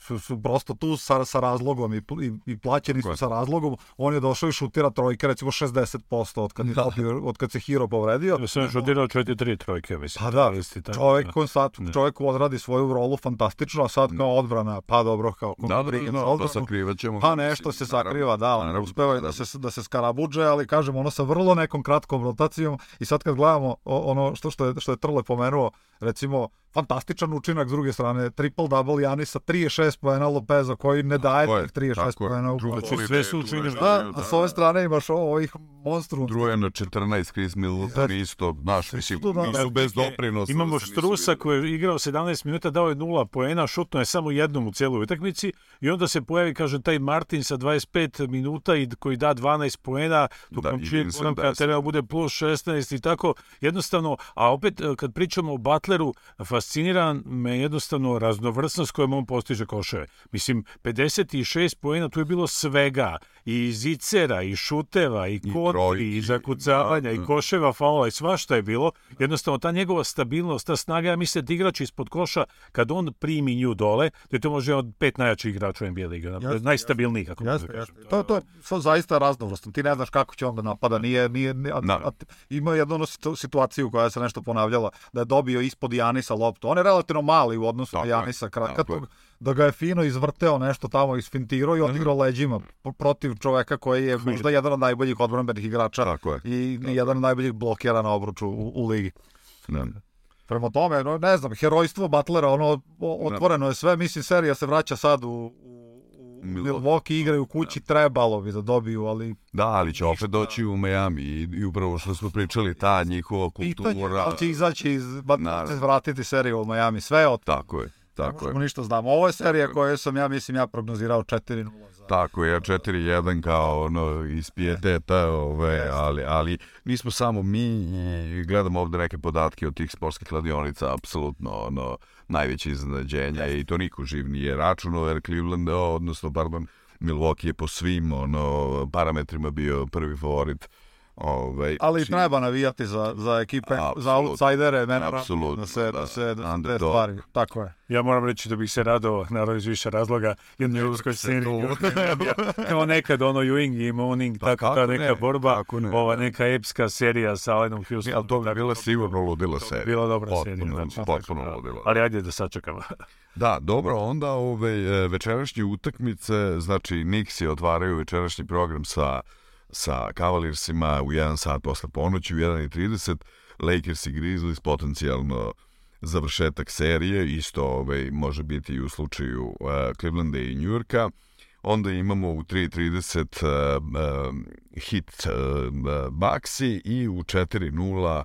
su, su prosto tu sa, sa razlogom i, i, i plaćeni su sa razlogom. On je došao i šutira trojke, recimo 60% od kad, je, da. od kad se Hiro povredio. Ja sam šutirao 4-3 trojke, mislim. Pa da, listi, taj, čovjek, da. Konstat, čovjek odradi svoju rolu fantastično, a sad kao odbrana, pa dobro, kao da, da, da, da, da sakrivat ćemo. Pa nešto se sakriva, da, on uspeva da, da, da se, da se skarabuđe, ali kažem, ono sa vrlo nekom kratkom rotacijom i sad kad gledamo ono što, što, je, što je Trle pomenuo, Recimo, fantastičan učinak s druge strane. Triple-double Janisa, 36 poena Lopeza koji ne daje tih 36 poena. Znači, sve su učinjeni. Da, a da, s ove da. strane imaš ovih monstrum. Druge na 14, Chris Middleton da. isto, znaš, mislim, da, da, nisu bez doprinosa. Imamo Strusa koji je igrao 17 minuta, dao je 0 poena, šutno je samo jednom u celoj utakmici i onda se pojavi, kažem, taj Martin sa 25 minuta i koji da 12 poena, tu komčije konam kada treba bude plus 16 i tako. Jednostavno, a opet eh, kad pričamo o Butleru, fascinira me jednostavno raznovrsnost kojom on postiže koševe. Mislim, 56 poena, tu je bilo svega i zicera, i šuteva, i koti, i, i zakucavanja, i da. koševa, faula, i svašta je bilo. Jednostavno, ta njegova stabilnost, ta snaga, ja mislim da igrač ispod koša, kad on primi nju dole, da je to može od pet najjačih igrača u NBA liga, najstabilnijih, ako jasne, da kažem. To, to je to zaista raznovrstno, ti ne znaš kako će on da napada, nije, nije, nije a, no. a, ima jednu ono situaciju koja se nešto ponavljala, da je dobio ispod Janisa loptu, on je relativno mali u odnosu na Janisa, kratkatog, da ga je fino izvrteo nešto tamo, isfintirao i da, da. odigrao leđima protiv čoveka koji je možda jedan od najboljih odbranbenih igrača Tako je. i Tako jedan od najboljih blokera na obruču u, u ligi. Ne. Da. Prema tome, no, ne znam, herojstvo Butlera, ono, otvoreno je sve, mislim, serija se vraća sad u, Milwaukee igraju kući, trebalo bi da dobiju, ali... Da, ali će opet doći u Miami i, i upravo što smo pričali, ta njihova kultura... Pitanje, ali će izaći iz... Naravno. vratiti seriju u Miami, sve od... Tako je. Tako ne je. ništa znamo. Ovo je serija koju sam ja, mislim, ja prognozirao 4-0. Za... Tako je, 4-1 kao ono, iz pijeteta, ove, ali, ali nismo samo mi gledamo ovde neke podatke od tih sportskih kladionica, apsolutno ono, najveće iznenađenja i to niko živ nije računao, jer Cleveland, odnosno, pardon, Milwaukee je po svim ono, parametrima bio prvi favorit Ovaj, Ali či... treba navijati za, za ekipe, absolut, za outsidere, ne na da se, da, se te stvari. Tako je. Ja moram reći da bih se radao, naravno iz više razloga, jednoj ruskoj sceni. Evo nekad ono Ewing i Moning, pa, tako ta neka ne, borba, ne, ova da. neka epska serija sa Alenom Houstonom. Ali to bi bila sigurno ludila serija. Bila dobra potpuno, serija. Znači, potpuno tako, da. ludila. Ali ajde da sačekamo. da, dobro, onda ove e, večerašnje utakmice, znači Nixi otvaraju večerašnji program sa sa Cavaliersima u 1 sat posle ponoći, u 1.30, Lakers i Grizzlies potencijalno završetak serije, isto ovaj, može biti i u slučaju uh, Clevelanda i New Yorka Onda imamo u 3.30 uh, uh, hit uh, e, e, Baxi i u 4.0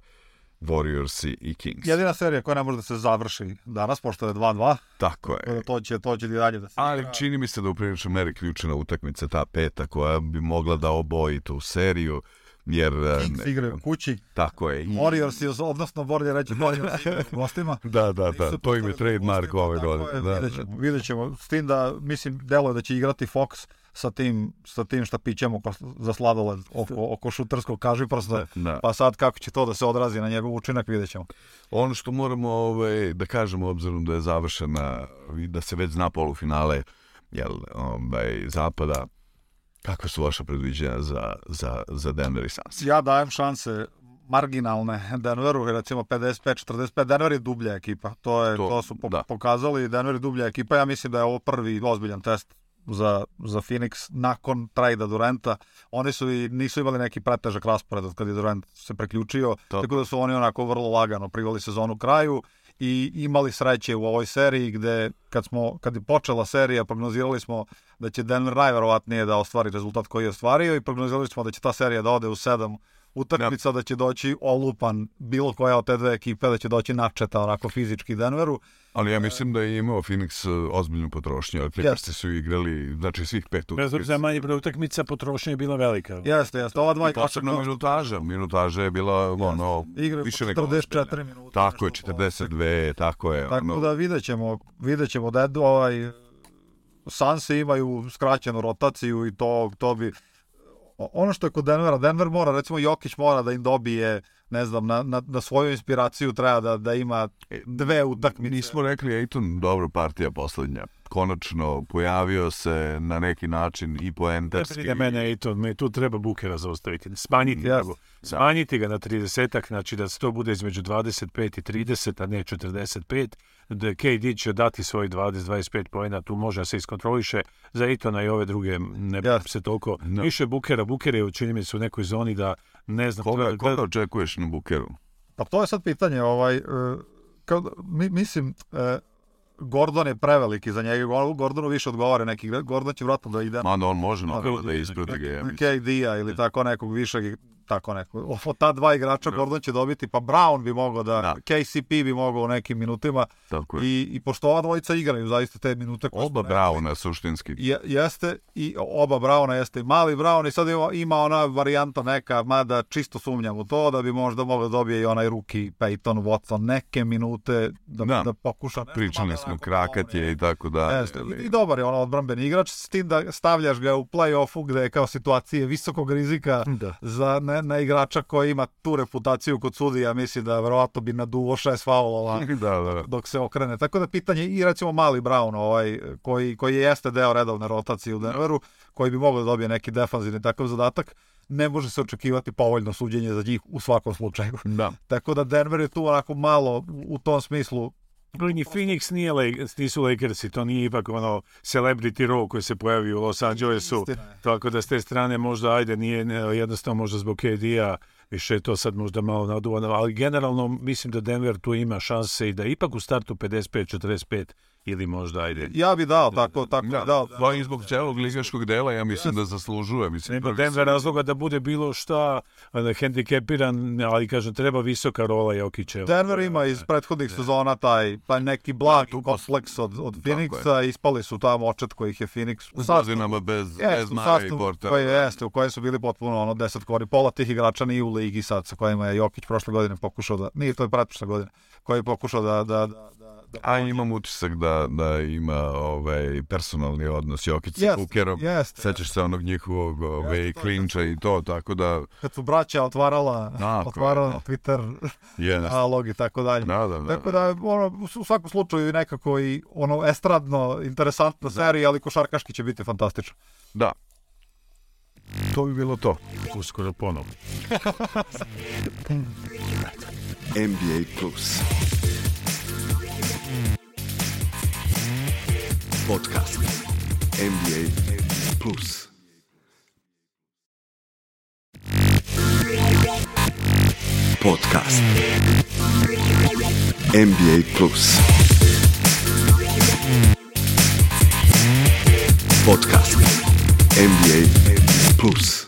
Warriors i Kings. Jedina serija koja ne može da se završi danas, pošto je 2-2. Tako je. To će, to će i dalje da se... Ali čini mi se da u priličnom meri ključna utakmica ta peta koja bi mogla da oboji tu seriju jer... Eh, Kings ne, igraju kući. Tako je. Warriors, odnosno Warriors reći Warriors u gostima. da, da, da, to im je da trademark ove godine. Da, vidjet da. ćemo, vidjet ćemo. S tim da, mislim, delo je da će igrati Fox, sa tim, sa tim šta pićemo za sladoled, oko, oko šuterskog kaži prsta. Da. Pa sad kako će to da se odrazi na njegov učinak, vidjet ćemo. Ono što moramo ovaj, da kažemo, obzirom da je završena, da se već zna polufinale jel, ovaj, zapada, kakve su vaša predviđenja za, za, za Denver i Suns? Ja dajem šanse marginalne Denveru, recimo 55-45, Denver je dublja ekipa, to, je, to, to su po, da. pokazali, Denver je dublja ekipa, ja mislim da je ovo prvi ozbiljan test za, za Phoenix nakon trajda Durenta. Oni su i, nisu imali neki pretežak raspored od kada je Durant se preključio, to. tako da su oni onako vrlo lagano privali sezonu kraju i imali sreće u ovoj seriji gde kad, smo, kad je počela serija prognozirali smo da će Denver najverovatnije da ostvari rezultat koji je ostvario i prognozirali smo da će ta serija da ode u sedam utakmica, da će doći olupan bilo koja od te dve ekipe, da će doći načeta onako fizički Denveru Ali ja mislim da je imao Phoenix e, ozbiljnu potrošnju, ali Clippersi su igrali, znači svih pet utakmica. Bez obzira manje pre utakmica, potrošnja je bila velika. Jeste, jeste. Ova dva posebno no... minutaža, minutaža je bila ono Igre više nego 44 minuta. Tako je 42, tako je. Tako ono... da videćemo, videćemo da ovaj Sanse imaju skraćenu rotaciju i to to bi ono što je kod Denvera, Denver mora, recimo Jokić mora da im dobije uh, ne znam, na, na, na svoju inspiraciju treba da, da ima dve utakmice. Nismo rekli Ejton, dobro partija poslednja konačno pojavio se na neki način i po poentarski. Da mene i to, me tu treba bukera zaustaviti, smanjiti, mm, ja, ga, da. smanjiti ga na 30 tak znači da se to bude između 25 i 30, a ne 45. Da KD će dati svoj 20-25 poena, tu može da se iskontroliše za Itona i ove druge, ne ja. se toliko. No. Više bukera, je učini mi se u nekoj zoni da ne znam... Koga, treba, da- koga očekuješ na bukeru? Pa to je sad pitanje, ovaj, e, kao, mi, mislim, eh, Gordon je preveliki za njega. Gordonu više odgovara neki. Gordon će vratno da ide... Ma, no, da, on može na da isprati ga. KD-a ili da. tako nekog višeg tako neko. Od ta dva igrača da. Gordon će dobiti, pa Brown bi mogao da, da. KCP bi mogao u nekim minutima. Tako je. I, I pošto ova dvojica igraju zaista te minute. Oba Browna suštinski. Je, jeste, i oba Browna jeste i mali Brown i sad ima, ima ona varijanta neka, mada čisto sumnjam u to, da bi možda mogao da dobije i onaj ruki Peyton Watson neke minute da, da. da pokuša. Nešto, Pričali da smo, krakat je i tako da. Jeste, i, i dobar je ono odbranbeni igrač, s tim da stavljaš ga u play-offu gde je kao situacije visokog rizika da. za ne na, igrača koji ima tu reputaciju kod sudija, mislim da verovatno bi naduvo šest faulova da, da, da. dok se okrene. Tako da pitanje i recimo Mali Brown, ovaj, koji, koji jeste deo redovne rotacije u Denveru, koji bi mogao da dobije neki defanzivni takav zadatak, ne može se očekivati povoljno suđenje za njih u svakom slučaju. Da. Tako da Denver je tu onako malo u tom smislu Ni Phoenix nije, nisu Lakersi, to nije ipak ono celebrity row koji se pojavi u Los Angelesu, tako da s te strane možda, ajde, nije jednostavno možda zbog KD-a, više je to sad možda malo naduvano, ali generalno mislim da Denver tu ima šanse i da ipak u startu 55-45 ili možda ajde. Ja bi dao tako, tako da, dao. Da, i zbog celog ligaškog dela ja mislim da zaslužuje. Mislim, Nema Denver razloga da bude bilo šta da hendikepiran, ali kažem, treba visoka rola Jokićeva. Denver ima iz prethodnih sezona taj, taj neki blag kompleks od, od Phoenixa, ispali su tamo očet kojih je Phoenix. U sastavu, bez, jest, bez Mare i Porta. Koji jeste, u kojem su bili potpuno ono, deset kori. Pola tih igrača nije u ligi sad sa kojima je Jokić prošle godine pokušao da, nije to je pretprošle godine, koji je pokušao da, da, da, da da A imam utisak da, da ima ovaj personalni odnos Jokić yes, sa Bukerom. Yes, Sećaš yes. se onog njihovog ovaj, yes, klinča i to, tako da... Kad su braća otvarala, tako, otvarala da. Twitter yes. nalog i tako dalje. Da, da, da. Tako da, ono, u svakom slučaju nekako i ono estradno, interesantna da. serija, ali košarkaški će biti fantastično. Da, To bi bilo to. Uskoro ponovno. NBA Plus. Podcast. NBA Plus. Podcast. NBA Plus. Podcast. NBA Plus.